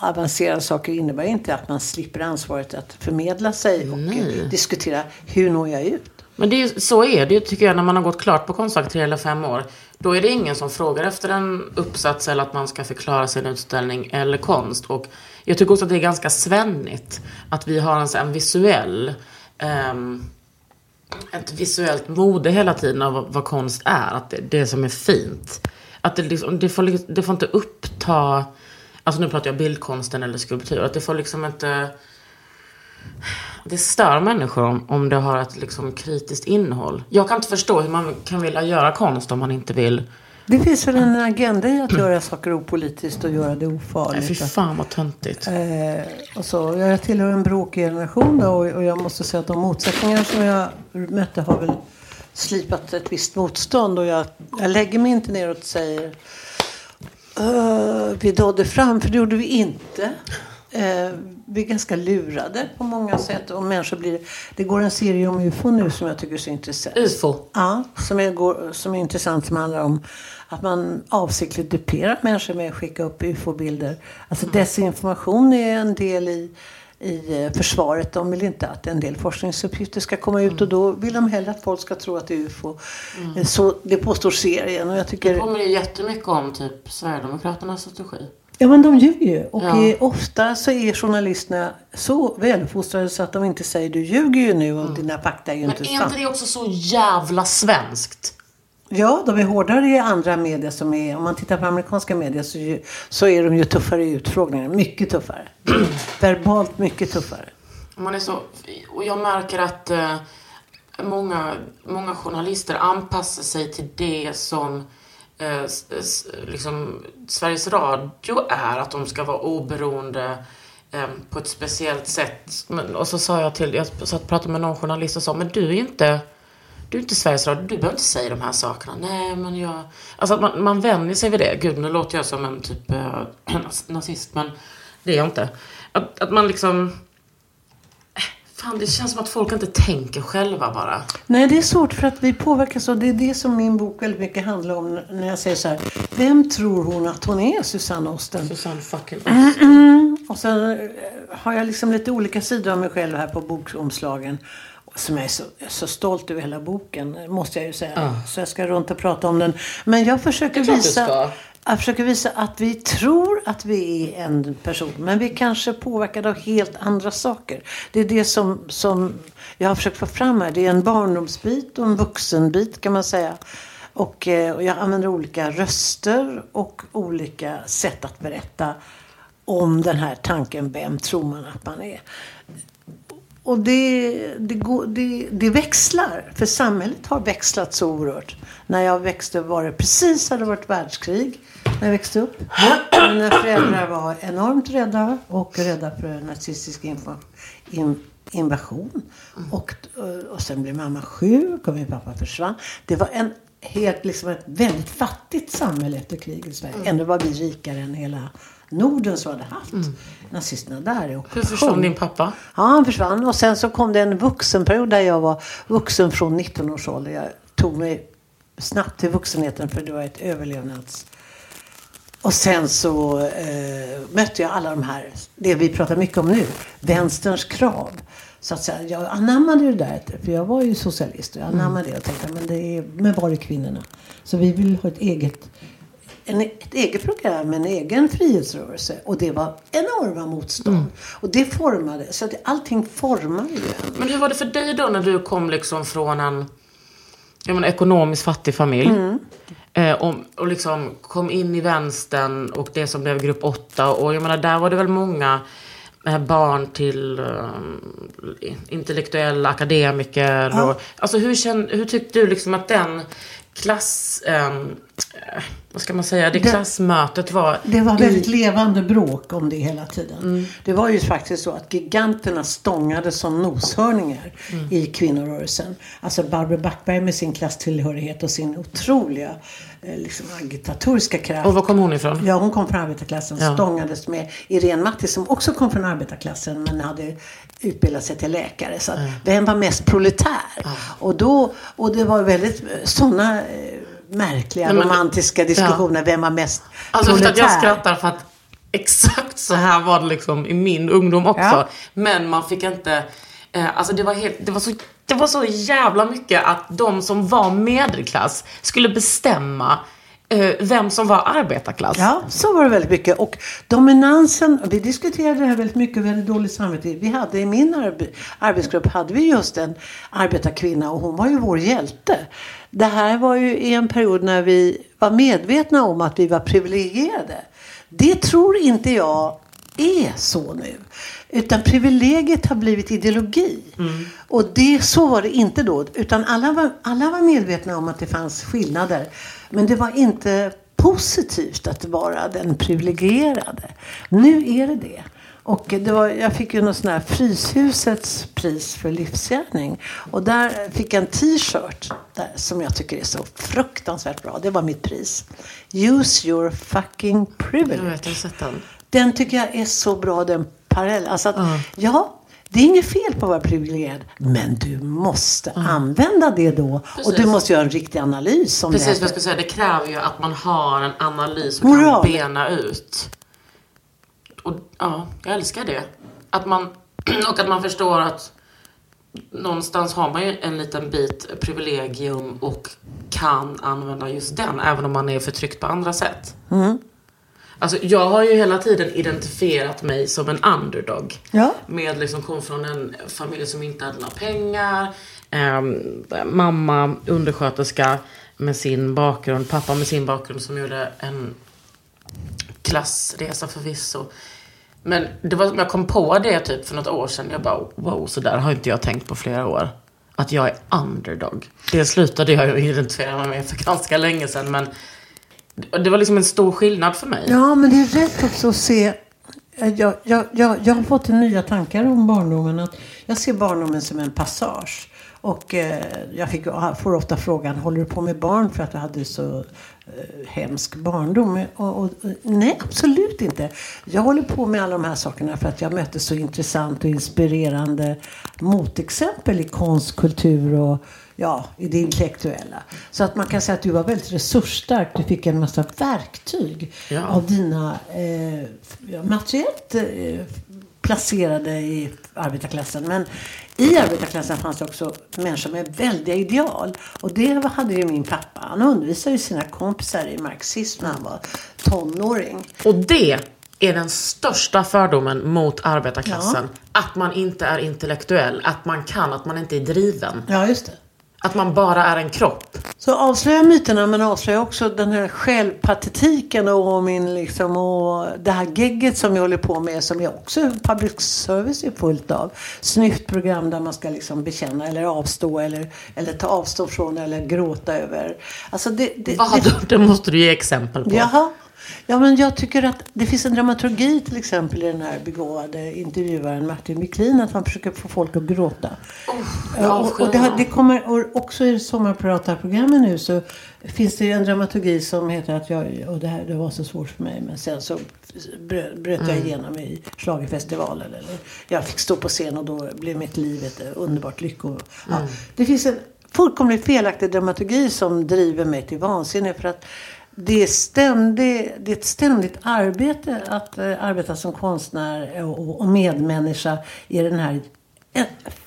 avancerade saker innebär inte att man slipper ansvaret att förmedla sig och eh, diskutera hur når jag ut. Men det är, så är det ju tycker jag när man har gått klart på Konstfack tre eller fem år. Då är det ingen som frågar efter en uppsats eller att man ska förklara sin utställning eller konst. Och jag tycker också att det är ganska svennigt att vi har en, en visuell ehm, ett visuellt mode hela tiden av vad, vad konst är. Att det, det som är fint. Att det, liksom, det, får, liksom- det får inte uppta, alltså nu pratar jag bildkonsten eller skulptur. Att det får liksom inte det stör människor om, om det har ett liksom kritiskt innehåll. Jag kan inte förstå hur man kan vilja göra konst om man inte vill. Det finns väl en agenda i att göra saker opolitiskt och göra det Nej, ofarligt. fy fan vad töntigt. Eh, och så, jag tillhör en bråkig generation då, och, och jag måste säga att de motsättningar som jag mötte har väl slipat ett visst motstånd. Och jag, jag lägger mig inte ner och säger uh, vi nådde fram, för det gjorde vi inte. Eh, vi är ganska lurade på många sätt. Och människor blir, det går en serie om UFO nu som jag tycker är så intressant. UFO. Ja, som är, går, som är intressant som handlar om att man avsiktligt duperar människor med att skicka upp ufo-bilder. Alltså desinformation är en del i, i eh, försvaret. De vill inte att en del forskningsuppgifter ska komma ut och då vill de hellre att folk ska tro att det är ufo. Eh, Så det påstår serien och jag Det tycker... kommer ju jättemycket om typ Sverigedemokraternas strategi. Ja men de ljuger ju. Och Ja. ofta så är journalisterna så väluppfostrade så att de inte säger du ljuger ju nu och dina fakta är ju Men inte är sant. inte det också så jävla svenskt? Ja, de är hårdare i andra medier som är, om man tittar på amerikanska medier så, ju, så är de ju tuffare i utfrågningar. Mycket tuffare. [CLEARS THROAT] Verbalt mycket tuffare. Man är så, och jag märker att eh, många, många journalister anpassar sig till det som eh, s- liksom, Sveriges Radio är. Att de ska vara oberoende eh, på ett speciellt sätt. Men, och så sa jag till, jag satt och pratade med någon journalist och sa, men du är ju inte du är inte Sveriges Radio, du behöver inte säga de här sakerna. Nej, men jag... Alltså att man, man vänjer sig vid det. Gud, nu låter jag som en typ eh, [CLEARS THROAT] nazist, men det är jag inte. Att, att man liksom... Fan, det känns som att folk inte tänker själva bara. Nej, det är svårt för att vi påverkas och det är det som min bok väldigt mycket handlar om när jag säger så här. Vem tror hon att hon är, Susanne Osten? Susanne fucking Och sen eh, har jag liksom lite olika sidor av mig själv här på bokomslagen. Som jag är så, så stolt över hela boken, måste jag ju säga. Så jag ska runt och prata om den. Men jag försöker visa... Jag försöker visa att vi tror att vi är en person. Men vi kanske är påverkade av helt andra saker. Det är det som, som jag har försökt få fram här. Det är en barndomsbit och en vuxenbit kan man säga. Och, eh, och jag använder olika röster och olika sätt att berätta om den här tanken. Vem tror man att man är? Och det, det, går, det, det växlar. För samhället har växlat så oerhört. När jag växte upp var det precis hade varit världskrig. När jag växte upp. Mina föräldrar var enormt rädda. Och rädda för nazistisk invasion. Och, och sen blev mamma sjuk och min pappa försvann. Det var en helt, liksom ett väldigt fattigt samhälle efter kriget i Sverige. Ändå var vi rikare än hela Norden som hade haft nazisterna där. i Hur ockupation. försvann din pappa? Ja, han försvann. Och sen så kom det en vuxenperiod där jag var vuxen från 19 års ålder. Jag tog mig snabbt till vuxenheten för det var ett överlevnads... Och sen så eh, mötte jag alla de här, det vi pratar mycket om nu, vänsterns krav. Så att säga, jag anammade det där, för jag var ju socialist. Och jag anammade det och tänkte, men, det är, men var är kvinnorna? Så vi vill ha ett eget en, ett eget program, en egen frihetsrörelse. Och det var enorma motstånd. Mm. Och det formade, så att allting formade ju en. Men hur var det för dig då när du kom liksom från en jag menar, ekonomiskt fattig familj? Eh, och, och liksom kom in i vänstern och det som blev grupp 8. Och jag menar, där var det väl många eh, barn till eh, intellektuella akademiker. Och, alltså hur, känn, hur tyckte du liksom att den klass... eh, vad ska man säga? Det Det- klassmötet var... Det var i- väldigt levande bråk om det hela tiden. Mm. Det var ju faktiskt så att giganterna stångade som noshörningar Mm. i kvinnorörelsen. Alltså Barbro Backberg med sin klasstillhörighet och sin otroliga liksom, agitatoriska kraft. Och var kom hon ifrån? Ja, hon kom från arbetarklassen. Ja. Stångades med Irene Matti som också kom från arbetarklassen men hade utbildat sig till läkare. Så att vem var mest proletär? Och, då, och det var väldigt sådana eh, märkliga men- romantiska diskussioner. Vem var mest Alltså proletär? att jag skrattar för att exakt så här var det liksom i min ungdom också. Ja. Men man fick inte, eh, alltså det var helt, det var så det var så jävla mycket att de som var medelklass skulle bestämma eh, vem som var arbetarklass. Ja, så var det väldigt mycket. Och dominansen, vi diskuterade det här väldigt mycket, vi hade dåligt samvete. Vi hade i min arbe- arbetsgrupp hade vi just en arbetarkvinna och hon var ju vår hjälte. Det här var ju i en period när vi var medvetna om att vi var privilegierade. Det tror inte jag är så nu. Utan privilegiet har blivit ideologi. Och det, så var det inte då. Utan alla var, alla var medvetna om att det fanns skillnader. Men det var inte positivt att vara den privilegierade. Nu är det det. Och det var, jag fick ju något sån här Fryshusets pris för livsgärning. Och där fick jag en t-shirt där, som jag tycker är så fruktansvärt bra. Det var mitt pris. Use your fucking Jag privilege. vet, jag har sett den. Den tycker jag är så bra, den parallell. Alltså att, ja, det är inget fel på att vara privilegierad. Men du måste använda det då. Och du måste göra en riktig analys. Som Precis det jag ska säga, det kräver ju att man har en analys och Moral. kan bena ut. Och ja, jag älskar det. Att man, [CLEARS THROAT] och att man förstår att någonstans har man ju en liten bit privilegium och kan använda just den, även om man är förtryckt på andra sätt. Alltså, jag har ju hela tiden identifierat mig som en underdog. Ja. Med liksom kom från en familj som inte hade några pengar. Ehm, mamma undersköterska med sin bakgrund. Pappa med sin bakgrund som gjorde en klassresa förvisso. Men det var, jag kom på det typ för något år sedan. Jag bara wow, så där har inte jag tänkt på flera år. Att jag är underdog. Det slutade jag ju identifiera mig med för ganska länge sedan. Men det var liksom en stor skillnad för mig. Ja, men det är rätt också att se. Jag, jag, jag, jag har fått nya tankar om barndomen. Att jag ser barndomen som en passage. Och eh, jag fick, får ofta frågan, håller du på med barn för att du hade så eh, hemsk barndom? Och, och, nej, absolut inte. Jag håller på med alla de här sakerna för att jag mötte så intressant och inspirerande motexempel i konst, kultur och ja, i det intellektuella. Så att man kan säga att du var väldigt resursstark. Du fick en massa verktyg Ja. av dina eh, ja, materiellt eh, placerade i arbetarklassen. Men i arbetarklassen fanns det också människor med väldiga ideal. Och det hade ju min pappa. Han undervisade ju sina kompisar i marxism när han var tonåring. Och det är den största fördomen mot arbetarklassen. Att man inte är intellektuell, att man kan, att man inte är driven. Ja, just det. Att man bara är en kropp. Så avslöja myterna men avslöja också den här självpatetiken och min liksom och det här gegget som jag håller på med som jag också public service är fullt av. Snyftprogram där man ska liksom bekänna eller avstå eller, eller ta avstånd från eller gråta över. Alltså det, det, Vad det, det måste du ge exempel på. Jaha. Ja, men jag tycker att det finns en dramaturgi till exempel i den här begåvade intervjuaren Martin Wiklin. Att han försöker få folk att gråta. Ja, och, och det, det kommer, och också i sommarpratarprogrammen nu så finns det en dramaturgi som heter att jag, och det här det var så svårt för mig men sen så bröt, jag igenom i schlagerfestivalen eller jag fick stå på scen och då blev mitt liv ett underbart lycko. Ja, det finns en fullkomligt felaktig dramaturgi som driver mig till vansinne för att det är, ständig, det är ett ständigt arbete att eh, arbeta som konstnär och, och medmänniska i den här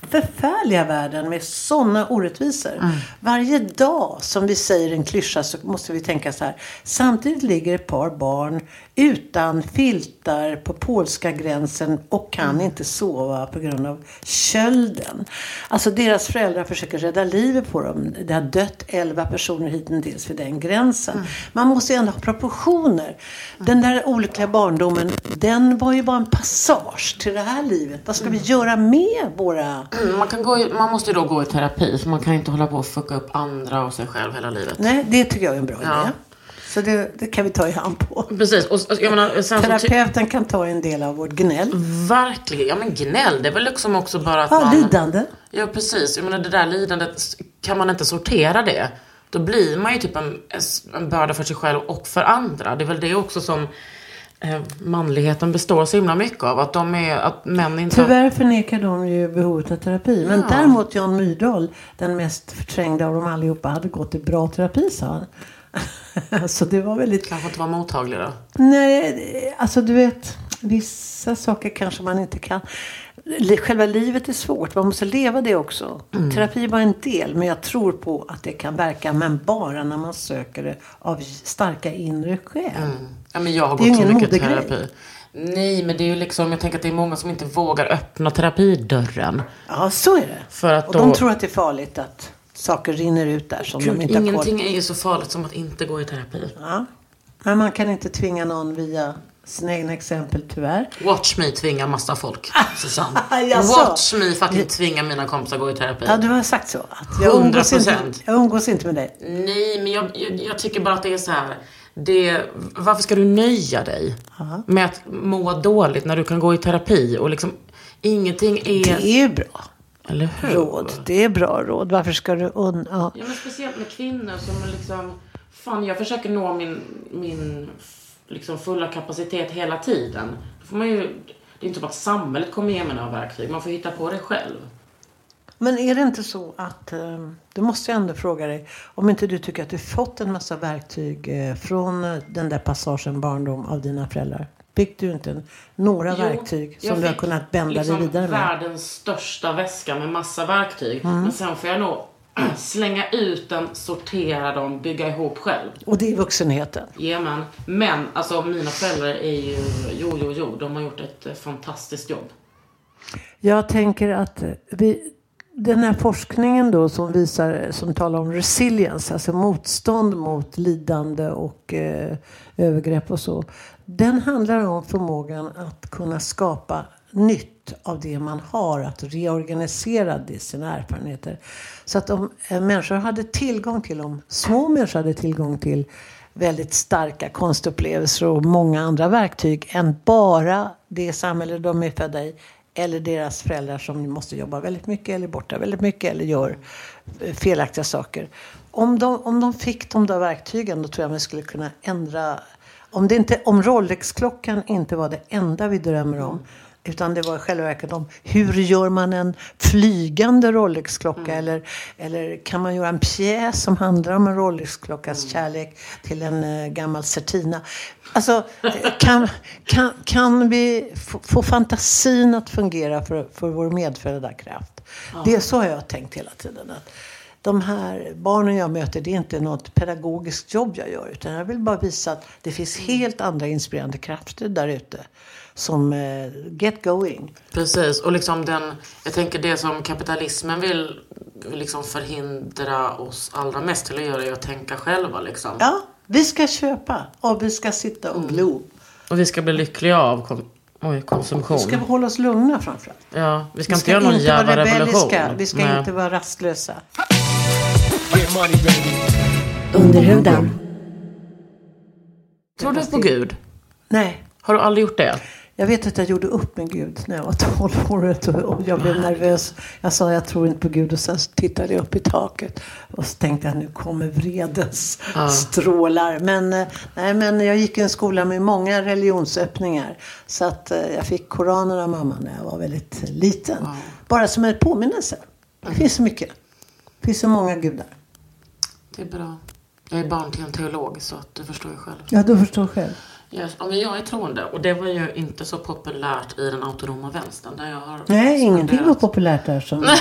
förfärliga världen med sådana orättvisor. Mm. Varje dag som vi säger en klyscha så måste vi tänka så här. Samtidigt ligger ett par barn utan filtar på polska gränsen och kan Mm. inte sova på grund av kölden. Alltså deras föräldrar försöker rädda livet på dem. Det har dött 11 personer hittills vid den gränsen. Mm. Man måste ju ändå ha proportioner. Den där olyckliga barndomen, den var ju bara en passage till det här livet. Vad ska vi göra med våra... Man, kan gå i, man måste ju då gå i terapi, för man kan inte hålla på och fucka upp andra och sig själv hela livet. Nej, det tycker jag är en bra Ja. idé. Så det, det kan vi ta i hand på. Precis, och och jag menar, sen Terapeuten kan ta en del av vårt gnäll. Verkligen, ja men gnäll, det är väl liksom också bara att Ja, man... lidande. Ja, precis. Jag menar det där lidandet, kan man inte sortera det, då blir man ju typ en, en börda för sig själv och för andra. Det är väl det också som eh, manligheten består så himla mycket av. Att de är, att män inte... Tyvärr förnekar de ju behovet av terapi. Men däremot Jan Myrdal, den mest förträngda av dem allihopa, hade gått i bra terapi sa han. [LAUGHS] så det var väldigt... Kanske inte vara mottaglig då. Nej, alltså du vet, vissa saker kanske man inte kan. Själva livet är svårt, man måste leva det också. Mm. Terapi var en del, men jag tror på att det kan verka, men bara när man söker det av starka inre skäl. Ja, men jag har gått så mycket terapi. Nej, men det är ju liksom, jag tänker att det är många som inte vågar öppna terapidörren. Ja, så är det. För att Och då- de tror att det är farligt att saker rinner ut där som de Gud, inte har koll ingenting är ju så farligt som att inte gå i terapi. Ja. Men man kan inte tvinga någon via sina egna exempel tyvärr. Watch me tvinga massa folk, [LAUGHS] Susanne. Watch me fucking tvinga mina kompisar gå i terapi. Ja, du har sagt så. Att jag, umgås inte, 100%. jag umgås inte med dig. Nej, men jag, jag, jag tycker bara att det är så här. Det, varför ska du nöja dig med att må dåligt när du kan gå i terapi och liksom ingenting är... Det är ju bra Eller hur? råd. Det är bra råd. Varför ska du un... Ja. Ja, men speciellt med kvinnor som liksom... Fan, jag försöker nå min, min liksom fulla kapacitet hela tiden. Då får man ju... Det är inte som att samhället kommer ge mig några verktyg. Man får hitta på det själv. Men är det inte så att, eh, du måste jag ändå fråga dig, om inte du tycker att du fått en massa verktyg eh, från den där passagen barndom av dina föräldrar? Fick du inte några Jo, verktyg jag som du har fick kunnat bända liksom dig vidare med? världens största väska med massa verktyg. Mm. Men sen får jag nog [CLEARS THROAT] slänga ut den, sortera dem, bygga ihop själv. Och det är vuxenheten. Jajamän. Men alltså mina föräldrar är ju, jo, jo, jo, de har gjort ett eh, fantastiskt jobb. Jag tänker att vi, den här forskningen då som visar, som talar om resilience, alltså motstånd mot lidande och eh, övergrepp och så. Den handlar om förmågan att kunna skapa nytt av det man har, att reorganisera det, sina erfarenheter. Så att om eh, människor hade tillgång till, om små människor hade tillgång till väldigt starka konstupplevelser och många andra verktyg än bara det samhälle de är födda i eller deras föräldrar som måste jobba väldigt mycket eller borta väldigt mycket eller gör eh, felaktiga saker. Om de, om de fick de där verktygen då tror jag vi skulle kunna ändra om, det inte, om Rolex-klockan inte var det enda vi drömmer om utan det var i själva verket om hur gör man en flygande Rolex-klocka eller, eller kan man göra en pjäs som handlar om en Rolex-klockas kärlek till en eh, gammal Certina. Alltså, kan, kan, kan vi få, fantasin att fungera för, för vår medfödda kraft? Det är så har jag tänkt hela tiden. Att de här barnen jag möter, det är inte något pedagogiskt jobb jag gör. Utan jag vill bara visa att det finns helt andra inspirerande krafter där ute. Som eh, get going. Precis, och liksom den, jag tänker det som kapitalismen vill liksom förhindra oss allra mest till att göra är att tänka själva liksom. Ja, vi ska köpa och vi ska sitta och glo. Och vi ska bli lyckliga av kom, oj, konsumtion. Vi ska hålla oss lugna framförallt. ja, vi ska Vi inte ska göra någon inte jävla vara revolution. Vi ska Nej. inte vara rastlösa. Underhuden. Tror du på Gud? Nej, Har du aldrig gjort det? Jag vet att jag gjorde upp med Gud när jag var 12 år och- jag blev nervös. Jag sa jag tror inte på Gud och sen tittade jag upp i taket och så tänkte jag nu kommer vredens strålar. Men, eh, nej, men jag gick i en skola med många religionsöppningar. Så att eh, jag fick Koranen av mamma när jag var väldigt liten. Bara som en påminnelse. Det finns så mycket. Det finns så många gudar. Det är bra. Jag är barn till en teolog så att du förstår ju själv. Ja, du förstår själv. Yes. Ja, men jag är troende och det var ju inte så populärt i den autonoma vänstern där jag har Nej, ingenting var populärt där som... [LAUGHS]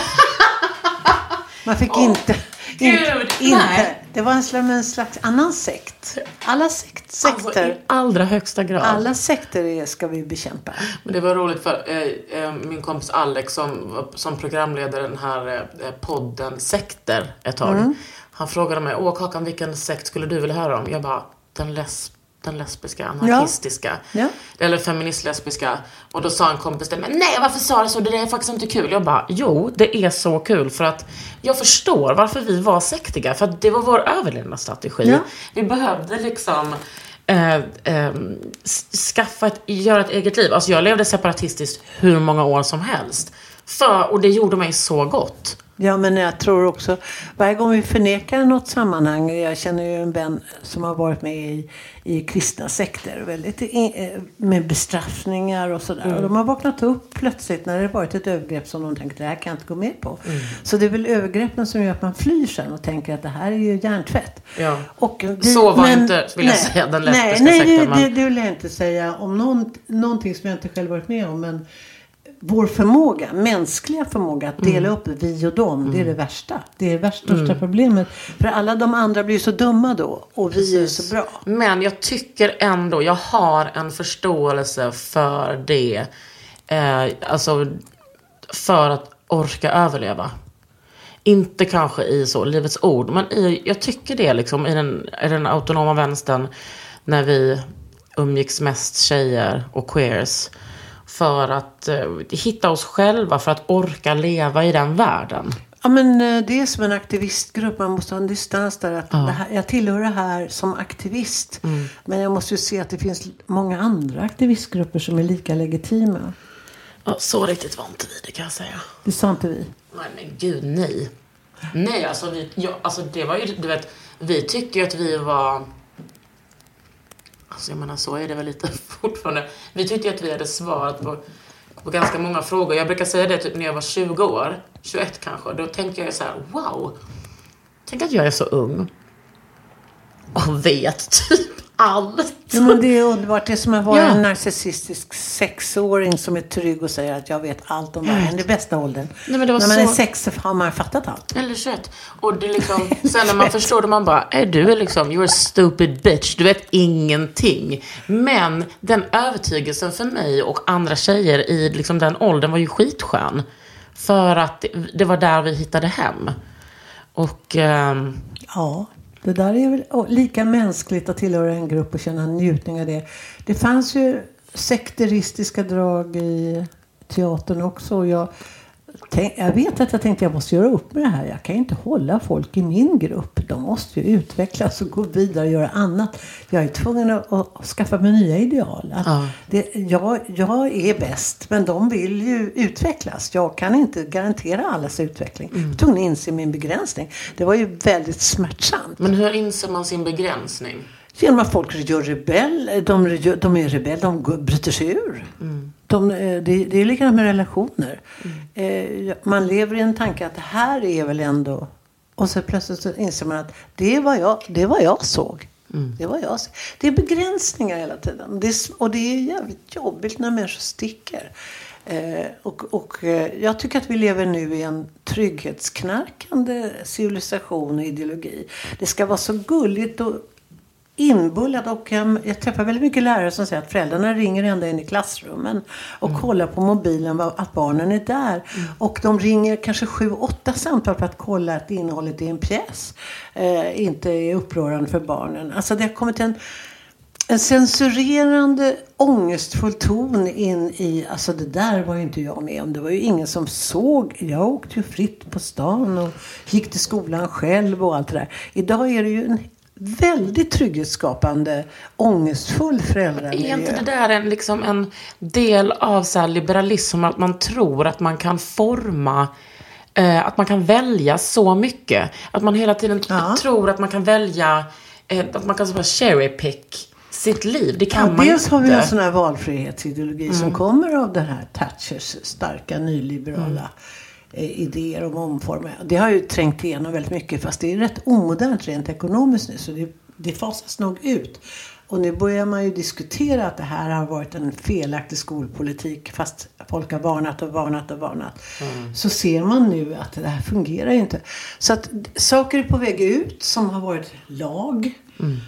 Man fick inte... Gud, inte, inte. Det var en slags, en slags annan sekt. Alla sekt, sekter. Alltså, I allra högsta grad. alla sekter är, ska vi bekämpa. Men det var roligt för eh, eh, min kompis Alex som, som programledare den här eh, podden Sekter ett tag. Mm. Han frågade mig, åh Kakan vilken sekt skulle du vilja höra om? Jag bara, den, lesb den lesbiska, anarkistiska. Ja. Eller feministlesbiska. Och då sa en kompis det, men nej varför sa du så? Det är faktiskt inte kul. Jag bara, jo det är så kul för att jag förstår varför vi var sektiga. För att det var vår överlevnadsstrategi. Ja. Vi behövde liksom eh, eh, skaffa ett, göra ett eget liv. Alltså jag levde separatistiskt hur många år som helst. För, och det gjorde mig så gott. Ja, men jag tror också, varje gång vi förnekar något sammanhang, jag känner ju en vän som har varit med i, i kristna sekter, väldigt i, eh, med bestraffningar och sådär. Och de har vaknat upp plötsligt när det varit ett övergrepp som de tänker, det här kan jag inte gå med på. Så det är väl övergreppen som gör att man flyr sen och tänker att det här är ju hjärntvätt. Ja. Och det- Så var inte, vill jag säga, den lesbiska nej, nej, sekten, det, men- det, det vill jag inte säga om någon, någonting som jag inte själv varit med om. Men vår förmåga, mänskliga förmåga att Mm. dela upp vi och dem, det är det värsta. Det är det värsta, största problemet. För alla de andra blir så dumma då och vi är så bra. Men jag tycker ändå, jag har en förståelse för det. Eh, alltså, för att orka överleva. Inte kanske i så, Livets Ord, men i, jag tycker det liksom i den, i den autonoma vänstern när vi umgicks mest tjejer och queers. För att eh, hitta oss själva, för att orka leva i den världen. Ja, men eh, det är som en aktivistgrupp. Man måste ha en distans där. Att det här, jag tillhör det här som aktivist. Mm. Men jag måste ju se att det finns många andra aktivistgrupper som är lika legitima. Ja, så riktigt var inte vi det kan jag säga. Det sa inte vi. Nej men gud, nej. Nej, alltså, vi, ja, alltså det var ju, du vet, vi tycker ju att vi var... Alltså jag menar, så är det väl lite fortfarande. Vi tyckte ju att vi hade svarat på, på ganska många frågor. Jag brukar säga det typ när jag var 20 år, 21 kanske. Då tänkte jag så här, wow. Tänk att jag är så ung. Och vet typ allt. Ja, men det är underbart. Det är som att vara Ja. en narcissistisk sexåring som är trygg och säger att jag vet allt om världen. Det är bästa åldern. Nej, men det var När man så- är sex har man fattat allt. Eller 21. Och det är liksom, [LAUGHS] sen när man förstår det, man bara, är du är liksom, you're a stupid bitch, du vet ingenting. Men den övertygelsen för mig och andra tjejer i liksom den åldern var ju skitskön. För att det, var där vi hittade hem. Och ehm, Ja, det där är väl lika mänskligt att tillhöra en grupp och känna njutning av det. Det fanns ju sekteristiska drag i teatern också. Och jag, tänk, jag vet att jag tänkte jag måste göra upp med det här. Jag kan inte hålla folk i min grupp. De måste ju utvecklas och gå vidare och göra annat. Jag är tvungen att, att skaffa mig nya ideal. Ja. det, jag, jag är bäst, men de vill ju utvecklas. Jag kan inte garantera allas utveckling. Jag är tvungen att inse min begränsning. Det var ju väldigt smärtsamt. men hur inser man sin begränsning? Genom att folk gör rebell, de, de är rebell, de bryter sig ur. De, eh, det, det är likadant med relationer. Eh, Man lever i en tanke att det här är väl ändå... Och så plötsligt så inser man att det är vad jag, det vad jag såg. Det, var jag. det är begränsningar hela tiden. Det är, och det är jävligt jobbigt när människor sticker. Eh, och och eh, jag tycker att vi lever nu i en trygghetsknarkande civilisation och ideologi. Det ska vara så gulligt och inbullat och um, jag träffar väldigt mycket lärare som säger att föräldrarna ringer ända in i klassrummen och kollar på mobilen att barnen är där. Och de ringer kanske sju, åtta samtal för att kolla att innehållet i en pjäs eh, inte är upprörande för barnen. Alltså det har kommit en en censurerande, ångestfull ton in i, alltså det där var ju inte jag med om. Det var ju ingen som såg. Jag åkte ju fritt på stan och gick till skolan själv och allt det där. Idag är det ju en väldigt trygghetsskapande, ångestfull föräldramiljö. Är inte det där en, liksom en del av så liberalism, att man tror att man kan forma eh, att man kan välja så mycket. Att man hela tiden Ja. tror att man kan välja, eh, att man kan så bara cherry pick sitt liv. Det kan Ja, man dels inte. har vi en sån här valfrihetsideologi Mm. som kommer av den här Thatchers starka nyliberala eh, idéer om omformning. Det har ju trängt igenom väldigt mycket fast det är rätt omodernt rent ekonomiskt nu så det, det fasas nog ut. Och nu börjar man ju diskutera att det här har varit en felaktig skolpolitik fast folk har varnat och varnat och varnat. Så ser man nu att det här fungerar ju inte. Så att saker är på väg ut som har varit lag.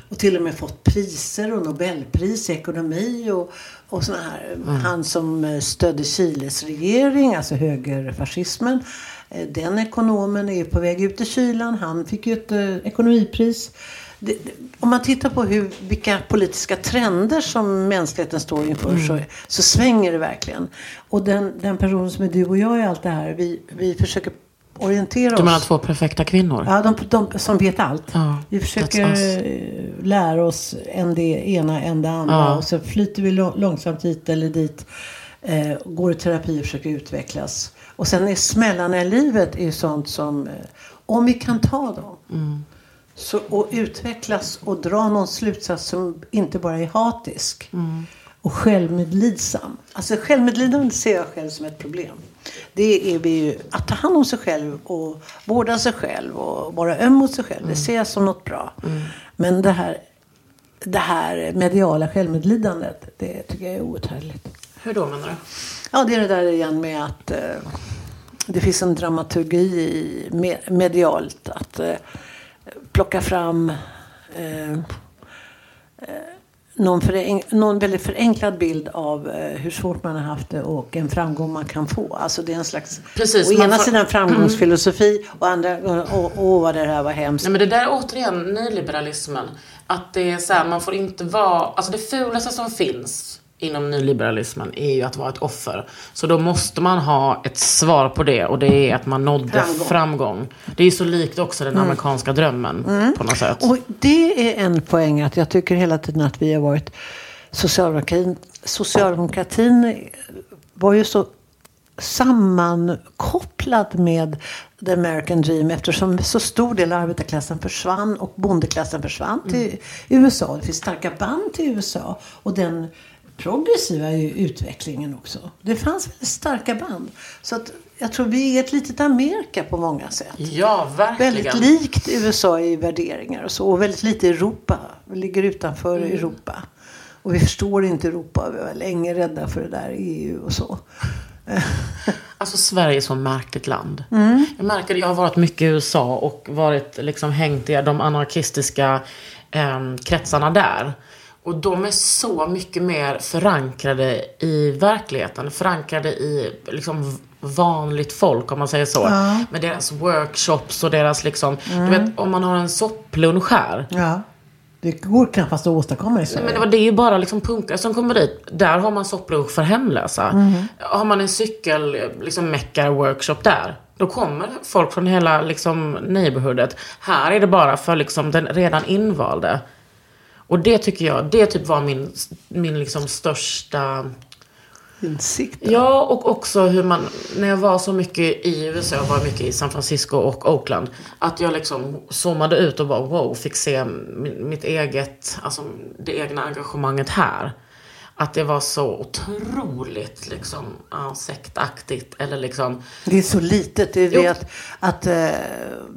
Och till och med fått priser och Nobelpris i ekonomi och, och såna här. Han som eh, stödde Chiles regering, alltså högerfascismen. eh, Den ekonomen är på väg ut i kylan. Han fick ju ett eh, ekonomipris. Det, det, om man tittar på hur, vilka politiska trender som mänskligheten står inför så, så svänger det verkligen. Och den, den person som är du och jag i allt det här, vi, vi försöker orientera Du oss. menar två perfekta kvinnor? Ja, de, de som vet allt. Ja, vi försöker eh, lära oss en det ena, en det andra. Ja. Och så flyter vi lång- långsamt hit eller dit. Eh, går i terapi och försöker utvecklas. Och sen är smällarna i livet är sånt som, eh, om vi kan ta dem. Mm. Så, och utvecklas och dra någon slutsats som inte bara är hatisk. Mm. Och självmedlidsam. Alltså självmedlidande ser jag själv som ett problem. Det är vi ju, att ta hand om sig själv och vårda sig själv och vara öm mot sig själv. Det ser jag som något bra. Men det här, det här mediala självmedlidandet, det tycker jag är outhärdligt. Hur då menar du? Ja, det är det där igen med att eh, det finns en dramaturgi i me- medialt. Att eh, plocka fram eh, eh, någon, fören- någon väldigt förenklad bild av eh, hur svårt man har haft det och en framgång man kan få. Alltså det är en slags, Precis, å ena får- sidan framgångsfilosofi och andra, åh åh, vad det här var hemskt. Nej men det där är återigen nyliberalismen. Att det är så här, man får inte vara, alltså det fulaste som finns inom nyliberalismen är ju att vara ett offer. Så då måste man ha ett svar på det och det är att man nådde Framgång. framgång. Det är ju så likt också den amerikanska drömmen på något sätt. Och det är en poäng att jag tycker hela tiden att vi har varit socialdemokratin, socialdemokratin var ju så sammankopplad med the American dream eftersom så stor del av arbetarklassen försvann och bondeklassen försvann till USA. Det finns starka band till USA och den progressiva ju utvecklingen också. Det fanns väldigt starka band. Så att jag tror vi är ett litet Amerika på många sätt. Ja, verkligen. Väldigt likt USA i värderingar och så. Och väldigt lite Europa. Vi ligger utanför Mm. Europa. Och vi förstår inte Europa. Vi var länge rädda för det där EU och så. [LAUGHS] Alltså Sverige är så märkligt land. Jag märker jag har varit mycket i USA och varit liksom hängt i de anarkistiska eh, kretsarna där. Och de är så mycket mer förankrade i verkligheten. Förankrade i liksom vanligt folk om man säger så. Med deras workshops och deras liksom, du vet om man har en sopplunch här. Ja. Det går knappast att åstadkomma i Nej, Sverige. men det, är ju bara liksom punkare som kommer dit. Där har man sopplunch för hemlösa. Har man en cykel, liksom meckar-workshop där. Då kommer folk från hela liksom, neighborhoodet. Här är det bara för liksom, den redan invalde. Och det tycker jag, det typ var min, min liksom största... Insikt. Ja, och också hur man, när jag var så mycket i USA, jag var mycket i San Francisco och Oakland, att jag liksom zoomade ut och bara wow, fick se mitt eget, alltså det egna engagemanget här. Att det var så otroligt liksom, ja, sektaktigt eller liksom, Det är så litet. Det är Jo. det att, att eh,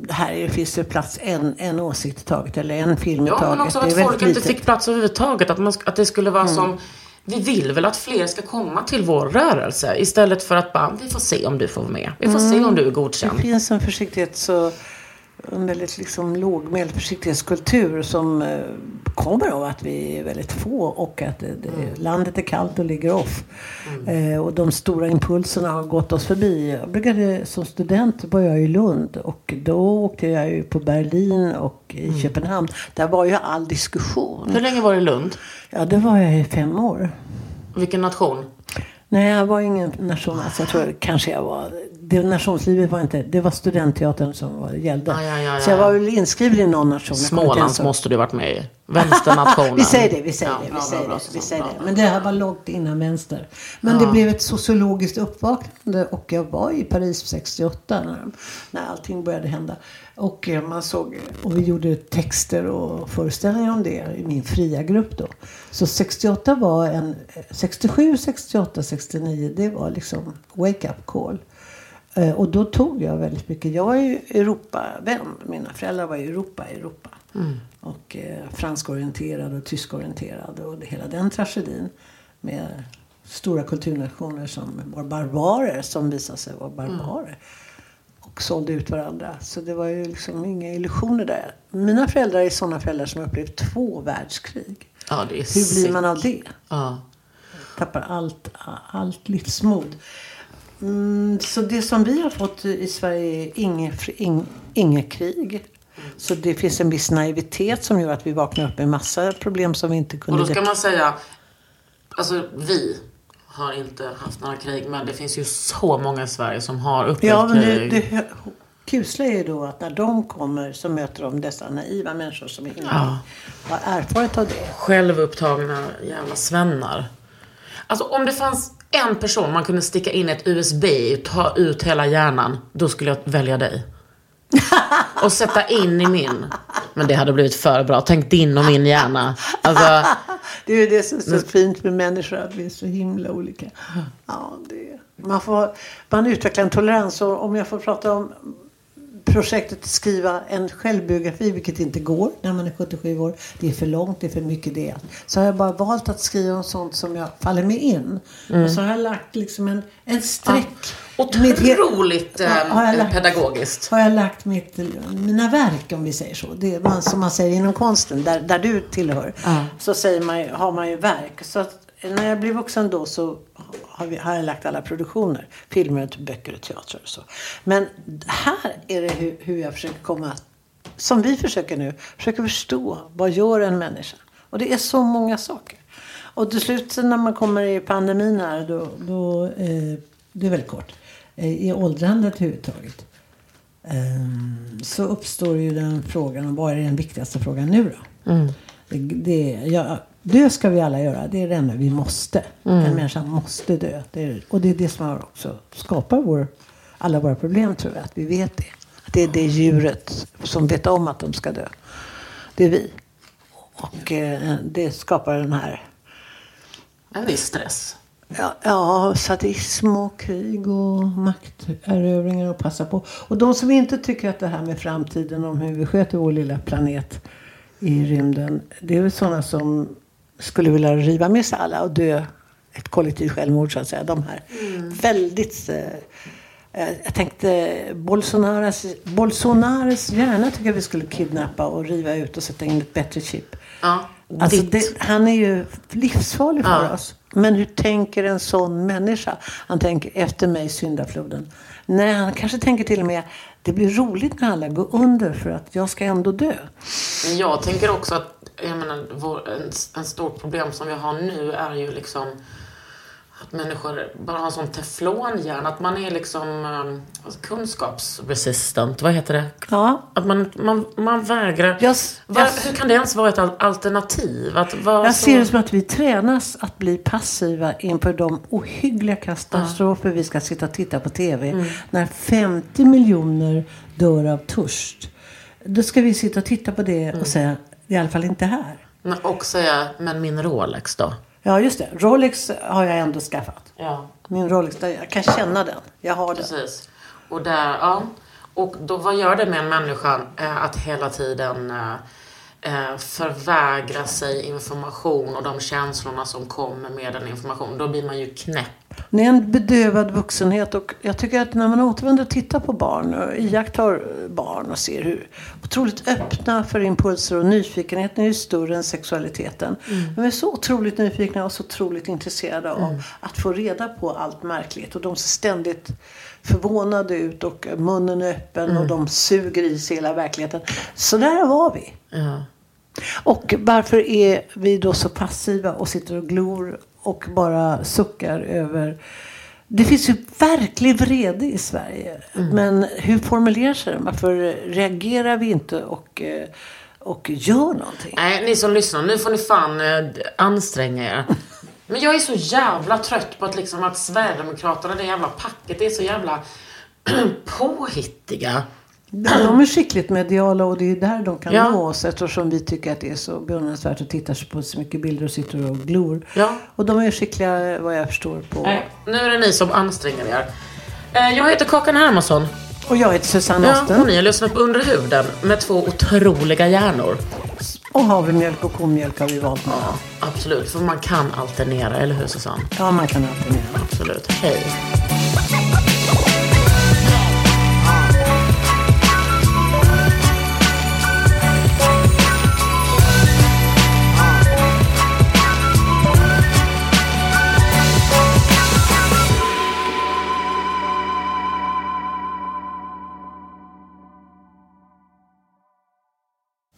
här finns det plats en, en åsikt i taget. Eller en film i ja taget. men också att folk inte fick plats överhuvudtaget, att, man, att det skulle vara som vi vill väl att fler ska komma till vår rörelse istället för att bara, vi får se om du får vara med. Vi får se om du är godkänd. Det finns en försiktighets och en väldigt liksom lågmäld försiktighetskultur som eh, kommer av att vi är väldigt få och att det, det, landet är kallt och ligger off. Eh, och de stora impulserna har gått oss förbi. Jag brukade, som student var jag i Lund och då åkte jag ju på Berlin och i Köpenhamn. Där var ju all diskussion. Hur länge var du i Lund? Ja, det var jag i fem år. Vilken nation? Nej, jag var ingen nation. Alltså, jag tror kanske jag var... Det nationslivet var inte... Det var studentteatern som var, gällde. Ah, ja, ja, Så jag ja. var väl inskriven i någon nation. Smålands måste du varit med i. Vänsternationen. [LAUGHS] Vi säger det, vi säger Ja, det, vi säger det, vi säger det. Men det här var långt innan vänster. Men det blev ett sociologiskt uppvaknande och jag var i Paris 68 när, när allting började hända. Och eh, man såg, och vi gjorde texter och föreställningar om det i min fria grupp då. Så 68 var en, 67, 68, 69, det var liksom wake up call. Eh, Och då tog jag väldigt mycket. Jag var ju Europavän. Mina föräldrar var i Europa, Europa. Och eh, franskorienterad och tyskorienterad och det, hela den tragedin. Med stora kulturnationer som var barbarer, som visade sig vara barbarer. Och sålde ut varandra. Så det var ju liksom inga illusioner där. Mina föräldrar är sådana föräldrar som upplevt två världskrig. Ja, är Hur blir man sick. av det? Ja. tappar allt, allt livsmod. Mm, så det som vi har fått i Sverige är inget, inget krig. Så det finns en viss naivitet som gör att vi vaknar upp med massa problem som vi inte Och kunde... då ska man säga, alltså vi har inte haft några krig, men det finns ju så många i Sverige som har upplevt Ja, men det, krig. det kusliga är ju då att när de kommer så möter de dessa naiva människor som inte har erfarenhet av det. Självupptagna jävla svennar. Alltså om det fanns en person man kunde sticka in ett USB i och ta ut hela hjärnan, då skulle jag välja dig. Och sätta in i min. Men det hade blivit för bra. Tänk din och min hjärna. Alltså, Det är ju det som är så fint med människor, att vi är så himla olika. Ja, det, man, får, man utvecklar en tolerans. Och om jag får prata om projektet att skriva en självbiografi, vilket inte går när man är 77 år. Det är för långt, det är för mycket det. Så har jag bara valt att skriva om sånt som jag faller mig in. Och så har jag lagt liksom en, en streck. He- otroligt Ja, eh, har jag lagt- pedagogiskt. har jag lagt mitt, mina verk om vi säger så. Det är man, som man säger inom konsten, där, där du tillhör. Så säger man, har man ju verk. Så när jag blev vuxen då så har, vi, har jag lagt alla produktioner. Filmer, böcker och teater och så. Men här är det hur, hur jag försöker komma, som vi försöker nu, försöker förstå vad gör en människa. Och det är så många saker. Och till slut när man kommer i pandemin här, då, då eh, det är väldigt kort, eh, i åldrandet överhuvudtaget. Ehm, så uppstår ju den frågan, vad är den viktigaste frågan nu då? Det, det, ja, dö ska vi alla göra, det är det enda vi måste. En människa måste dö. Det är, och det är det som har också skapar vår, alla våra problem tror jag, att vi vet det. Att det är det djuret som vet om att de ska dö. Det är vi. Och eh, det skapar den här En viss stress. Ja, ja, sadism och krig och makterövringar och passa på. Och de som inte tycker att det här med framtiden, om hur vi sköter vår lilla planet i rymden. Det är väl sådana som skulle vilja riva med sig alla och dö ett kollektivt självmord så att säga. De här väldigt... Eh, eh, jag tänkte Bolsonares, Bolsonares hjärna tycker jag vi skulle kidnappa och riva ut och sätta in ett bättre chip. Ja, Alltså det, han är ju livsfarlig för Ja. oss. Men hur tänker en sån människa? Han tänker efter mig syndafloden. Nej, han kanske tänker till och med det blir roligt när alla går under för att jag ska ändå dö. Jag tänker också att jag menar, vår, en, en stort problem som vi har nu är ju liksom att människor bara har en sån teflonhjärna. Att man är liksom um, kunskapsresistant. Vad heter det? Ja, Att man, man, man vägrar. jag, Va, jag, hur kan det ens vara ett al- alternativ? Att vara jag så... ser det som att vi tränas att bli passiva inför de ohyggliga katastrofer vi ska sitta och titta på TV. Mm. När 50 miljoner dör av törst. Då ska vi sitta och titta på det Mm. och säga, i alla fall inte här. Men- Och säga, men min Rolex då? Ja, just det. Rolex har jag ändå skaffat. Ja, Min Rolex, jag kan känna den. Jag har den. precis. Och där, ja. Och då, vad gör det med en människa eh, att hela tiden eh, förvägra sig information och de känslorna som kommer med den informationen? Då blir man ju knäpp. Det är en bedövad vuxenhet och jag tycker att när man återvänder och tittar på barn och iakttar barn och ser hur otroligt öppna för impulser och nyfikenheten är ju större än sexualiteten. De är så otroligt nyfikna och så otroligt intresserade av att få reda på allt märkligt och de ser ständigt förvånade ut och munnen är öppen och de suger i sig hela verkligheten. Så där var vi. Ja. Och varför är vi då så passiva och sitter och glor och bara suckar över... Det finns ju verklig vrede i Sverige. Men hur formulerar sig den? Varför reagerar vi inte och, eh, och gör någonting? Nej, ni som lyssnar, nu får ni fan eh, anstränga er. [LAUGHS] Men jag är så jävla trött på att, liksom, att Sverigedemokraterna, det jävla packet, är så jävla [CLEARS THROAT] påhittiga. De är skickligt mediala och det är där de kan Ja. nå oss eftersom vi tycker att det är så beundransvärt att titta på så mycket bilder och sitter och glor. Ja. Och de är skickliga vad jag förstår på... Nej, nu är det ni som anstränger er. Eh, Jag heter Kakan Hermansson. Och jag heter Susanne Ja, och Osten. ni har lyssnat på Under huden med två otroliga hjärnor. Och havremjölk och komjölk har vi valt med. Ja, absolut. För man kan alternera, eller hur Susanne? Ja, man kan med. Absolut. Hej.